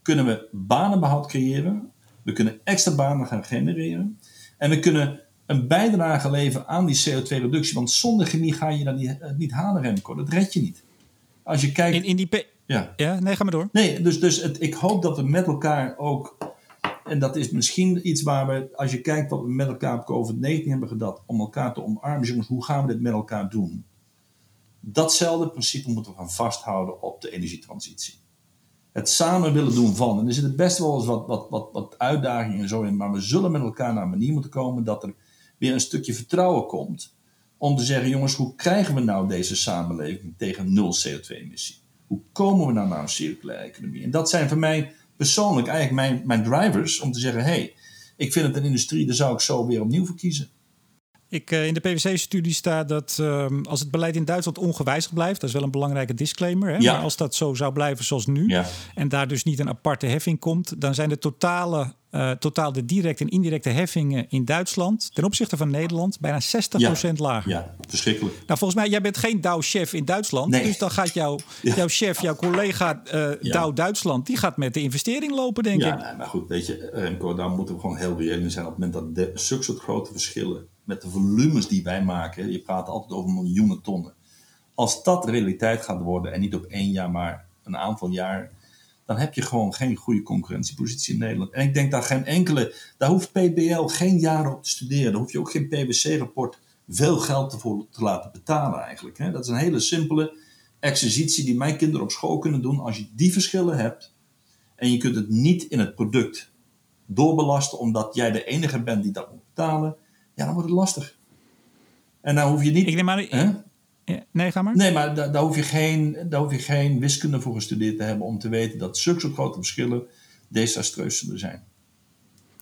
kunnen we banenbehoud creëren. We kunnen extra banen gaan genereren. En we kunnen een bijdrage leveren aan die CO2-reductie. Want zonder chemie ga je dat niet, eh, niet halen, Remco. Dat red je niet. Als je kijkt... In, in die... Ja. ja, nee, ga maar door. Nee, dus, dus het, ik hoop dat we met elkaar ook en dat is misschien iets waar we, als je kijkt wat we met elkaar op COVID-19 hebben gedaan, om elkaar te omarmen, jongens, hoe gaan we dit met elkaar doen? Datzelfde principe moeten we gaan vasthouden op de energietransitie. Het samen willen doen van. En er zitten best wel eens wat, wat, wat, wat uitdagingen en zo in, maar we zullen met elkaar naar een manier moeten komen dat er weer een stukje vertrouwen komt. Om te zeggen, jongens, hoe krijgen we nou deze samenleving tegen nul CO2-emissie? Hoe komen we nou naar een circulaire economie? En dat zijn voor mij persoonlijk eigenlijk mijn, mijn drivers om te zeggen: hey, ik vind het een industrie, daar zou ik zo weer opnieuw voor kiezen. Ik, uh, in de PwC-studie staat dat uh, als het beleid in Duitsland ongewijzigd blijft, dat is wel een belangrijke disclaimer. Hè? Ja. Maar als dat zo zou blijven zoals nu, ja. en daar dus niet een aparte heffing komt, dan zijn de totale uh, totaal de directe en indirecte heffingen in Duitsland ten opzichte van Nederland bijna 60% lager. Ja, verschrikkelijk. Nou, volgens mij, jij bent geen Dow-chef in Duitsland. Dus dan gaat jouw, jouw chef, jouw collega uh, Dow Duitsland, die gaat met de investering lopen, denk ik. Ja, maar goed, weet je, Remco, daar moeten we gewoon heel reëel zijn. Op het moment dat de, zulke soort grote verschillen met de volumes die wij maken, je praat altijd over miljoenen tonnen. Als dat realiteit gaat worden en niet op één jaar, maar een aantal jaar dan heb je gewoon geen goede concurrentiepositie in Nederland. En ik denk dat geen enkele, daar hoeft PBL geen jaren op te studeren. Daar hoef je ook geen PwC-rapport veel geld ervoor te laten betalen eigenlijk. Hè? Dat is een hele simpele exercitie die mijn kinderen op school kunnen doen. Als je die verschillen hebt en je kunt het niet in het product doorbelasten omdat jij de enige bent die dat moet betalen, ja, dan wordt het lastig. En dan hoef je niet. Ik neem maar, nee, ga maar. Nee, maar daar, daar, hoef je geen, daar hoef je geen wiskunde voor gestudeerd te hebben om te weten dat zulke grote verschillen desastreus zullen zijn.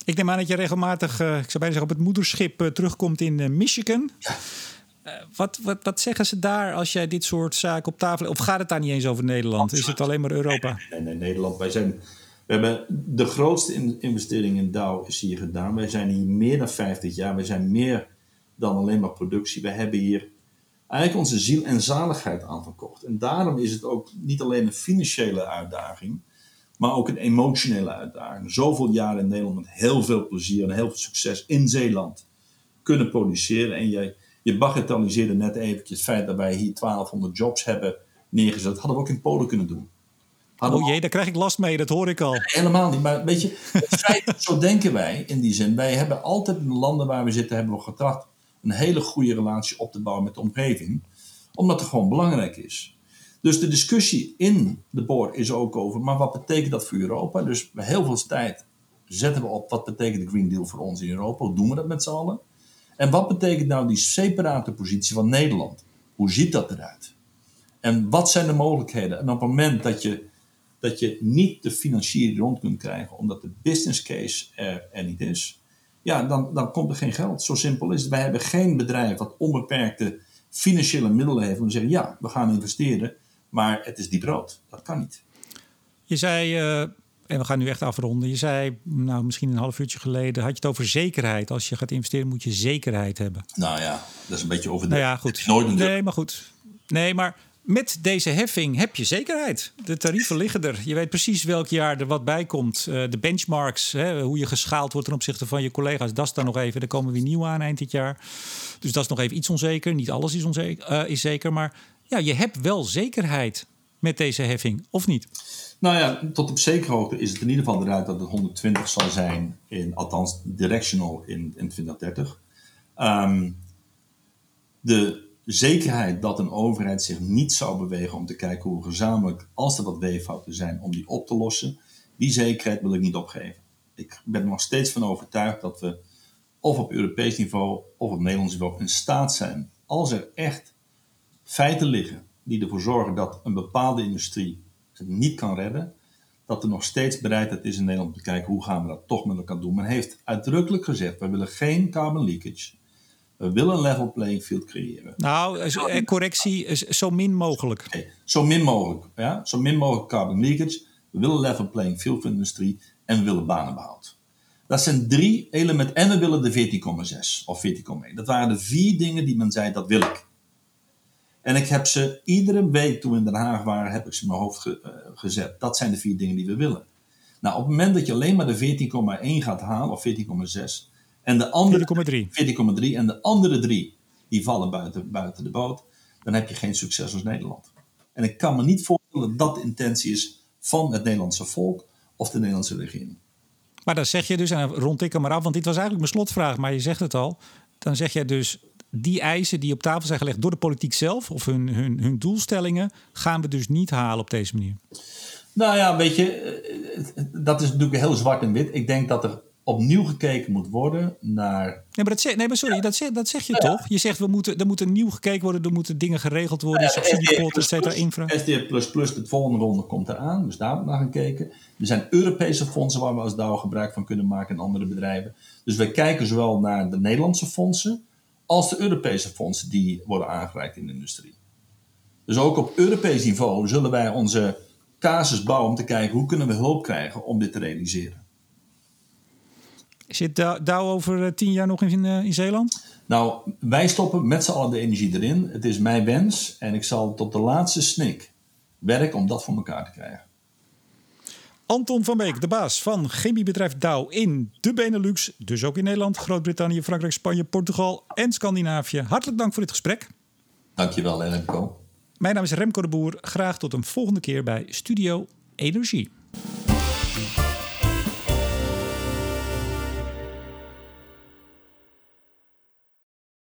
Ik neem aan dat je regelmatig, uh, ik zou bijna zeggen, op het moederschip uh, terugkomt in uh, Michigan. Ja. wat, wat, wat zeggen ze daar als jij dit soort zaken op tafel... Of gaat het daar niet eens over Nederland? Is het alleen maar Europa? Nee, nee, Nederland. Wij zijn... We hebben de grootste investering in Dow is hier gedaan. Wij zijn hier meer dan 50 jaar. Wij zijn meer dan alleen maar productie. We hebben hier eigenlijk onze ziel en zaligheid aan verkocht. En daarom is het ook niet alleen een financiële uitdaging, maar ook een emotionele uitdaging. Zoveel jaren in Nederland met heel veel plezier en heel veel succes in Zeeland kunnen produceren. En je, je bagatelliseerde net eventjes het feit dat wij hier 1200 jobs hebben neergezet. Dat hadden we ook in Polen kunnen doen. oh jee, daar krijg ik last mee, dat hoor ik al. Helemaal niet, maar weet je, feit, zo denken wij in die zin. Wij hebben altijd in de landen waar we zitten, hebben we getracht een hele goede relatie op te bouwen met de omgeving. Omdat het gewoon belangrijk is. Dus de discussie in de board is ook over, maar wat betekent dat voor Europa? Dus heel veel tijd zetten we op, wat betekent de Green Deal voor ons in Europa? Hoe doen we dat met z'n allen? En wat betekent nou die separate positie van Nederland? Hoe ziet dat eruit? En wat zijn de mogelijkheden? En op het moment dat je, dat je niet de financiering rond kunt krijgen, omdat de business case er, er niet is, ja, dan, dan komt er geen geld. Zo simpel is het. Wij hebben geen bedrijf dat onbeperkte financiële middelen heeft om te zeggen: ja, we gaan investeren, maar het is diep rood. Dat kan niet. Je zei, uh, en we gaan nu echt afronden. Je zei, nou, misschien een half uurtje geleden, had je het over zekerheid. Als je gaat investeren, moet je zekerheid hebben. Nou ja, dat is een beetje over de. Nou ja, goed. Nee, maar goed. Nee, maar met deze heffing heb je zekerheid. De tarieven liggen er. Je weet precies welk jaar er wat bij komt. Uh, de benchmarks, hè, hoe je geschaald wordt ten opzichte van je collega's, dat is dan nog even. Er komen weer nieuw aan eind dit jaar. Dus dat is nog even iets onzeker. Niet alles is, onzeker, uh, is zeker. Maar ja, je hebt wel zekerheid met deze heffing, of niet? Nou ja, tot op zekere hoogte is het in ieder geval eruit dat het 120 zal zijn, in, althans directional in, in 2030. Um, de zekerheid dat een overheid zich niet zou bewegen om te kijken hoe gezamenlijk, als er wat weeffouten zijn, om die op te lossen, die zekerheid wil ik niet opgeven. Ik ben er nog steeds van overtuigd dat we of op Europees niveau of op Nederlands niveau in staat zijn, als er echt feiten liggen die ervoor zorgen dat een bepaalde industrie het niet kan redden, dat er nog steeds bereidheid is in Nederland om te kijken hoe gaan we dat toch met elkaar doen. Men heeft uitdrukkelijk gezegd, we willen geen carbon leakage. We willen een level playing field creëren. Nou, eh, correctie, is zo min mogelijk. Okay, zo min mogelijk. Ja? Zo min mogelijk carbon leakage. We willen level playing field voor de industrie. En we willen banenbehoud. Dat zijn drie elementen. En we willen de 14,6 of 14,1. Dat waren de vier dingen die men zei, dat wil ik. En ik heb ze iedere week toen we in Den Haag waren, heb ik ze in mijn hoofd ge, uh, gezet. Dat zijn de vier dingen die we willen. Nou, op het moment dat je alleen maar de 14,1 gaat halen, of 14,6, en de andere 14,3 en de andere drie die vallen buiten, buiten de boot, dan heb je geen succes als Nederland. En ik kan me niet voorstellen dat dat de intentie is van het Nederlandse volk of de Nederlandse regering. Maar dan zeg je dus, en rond ik hem maar af, want dit was eigenlijk mijn slotvraag, maar je zegt het al. Dan zeg je dus, die eisen die op tafel zijn gelegd door de politiek zelf, of hun, hun, hun doelstellingen, gaan we dus niet halen op deze manier. Nou ja, weet je, eh, dat is natuurlijk heel zwart en wit. Ik denk dat er opnieuw gekeken moet worden naar. Nee, maar, dat zeg, nee, maar sorry, dat, zeg, dat zeg je toch? Je zegt we moeten, er moet nieuw gekeken worden, er moeten dingen geregeld worden, ja, subsidiepotten, et cetera, infra. SDF, de volgende ronde komt eraan, dus daar moet naar gaan kijken. Er zijn Europese fondsen waar we als DAO gebruik van kunnen maken in andere bedrijven. Dus we kijken zowel naar de Nederlandse fondsen als de Europese fondsen die worden aangereikt in de industrie. Dus ook op Europees niveau zullen wij onze casus bouwen om te kijken hoe kunnen we hulp krijgen om dit te realiseren. Zit Douw over eh, tien jaar nog in, eh, in Zeeland? Nou, wij stoppen met z'n allen de energie erin. Het is mijn wens en ik zal tot de laatste snik werken om dat voor elkaar te krijgen. Anton van Beek, de baas van chemiebedrijf Dow in de Benelux, dus ook in Nederland, Groot-Brittannië, Frankrijk, Spanje, Portugal en Scandinavië. Hartelijk dank voor dit gesprek. Dankjewel, Remco. Mijn naam is Remco de Boer. Graag tot een volgende keer bij Studio Energie.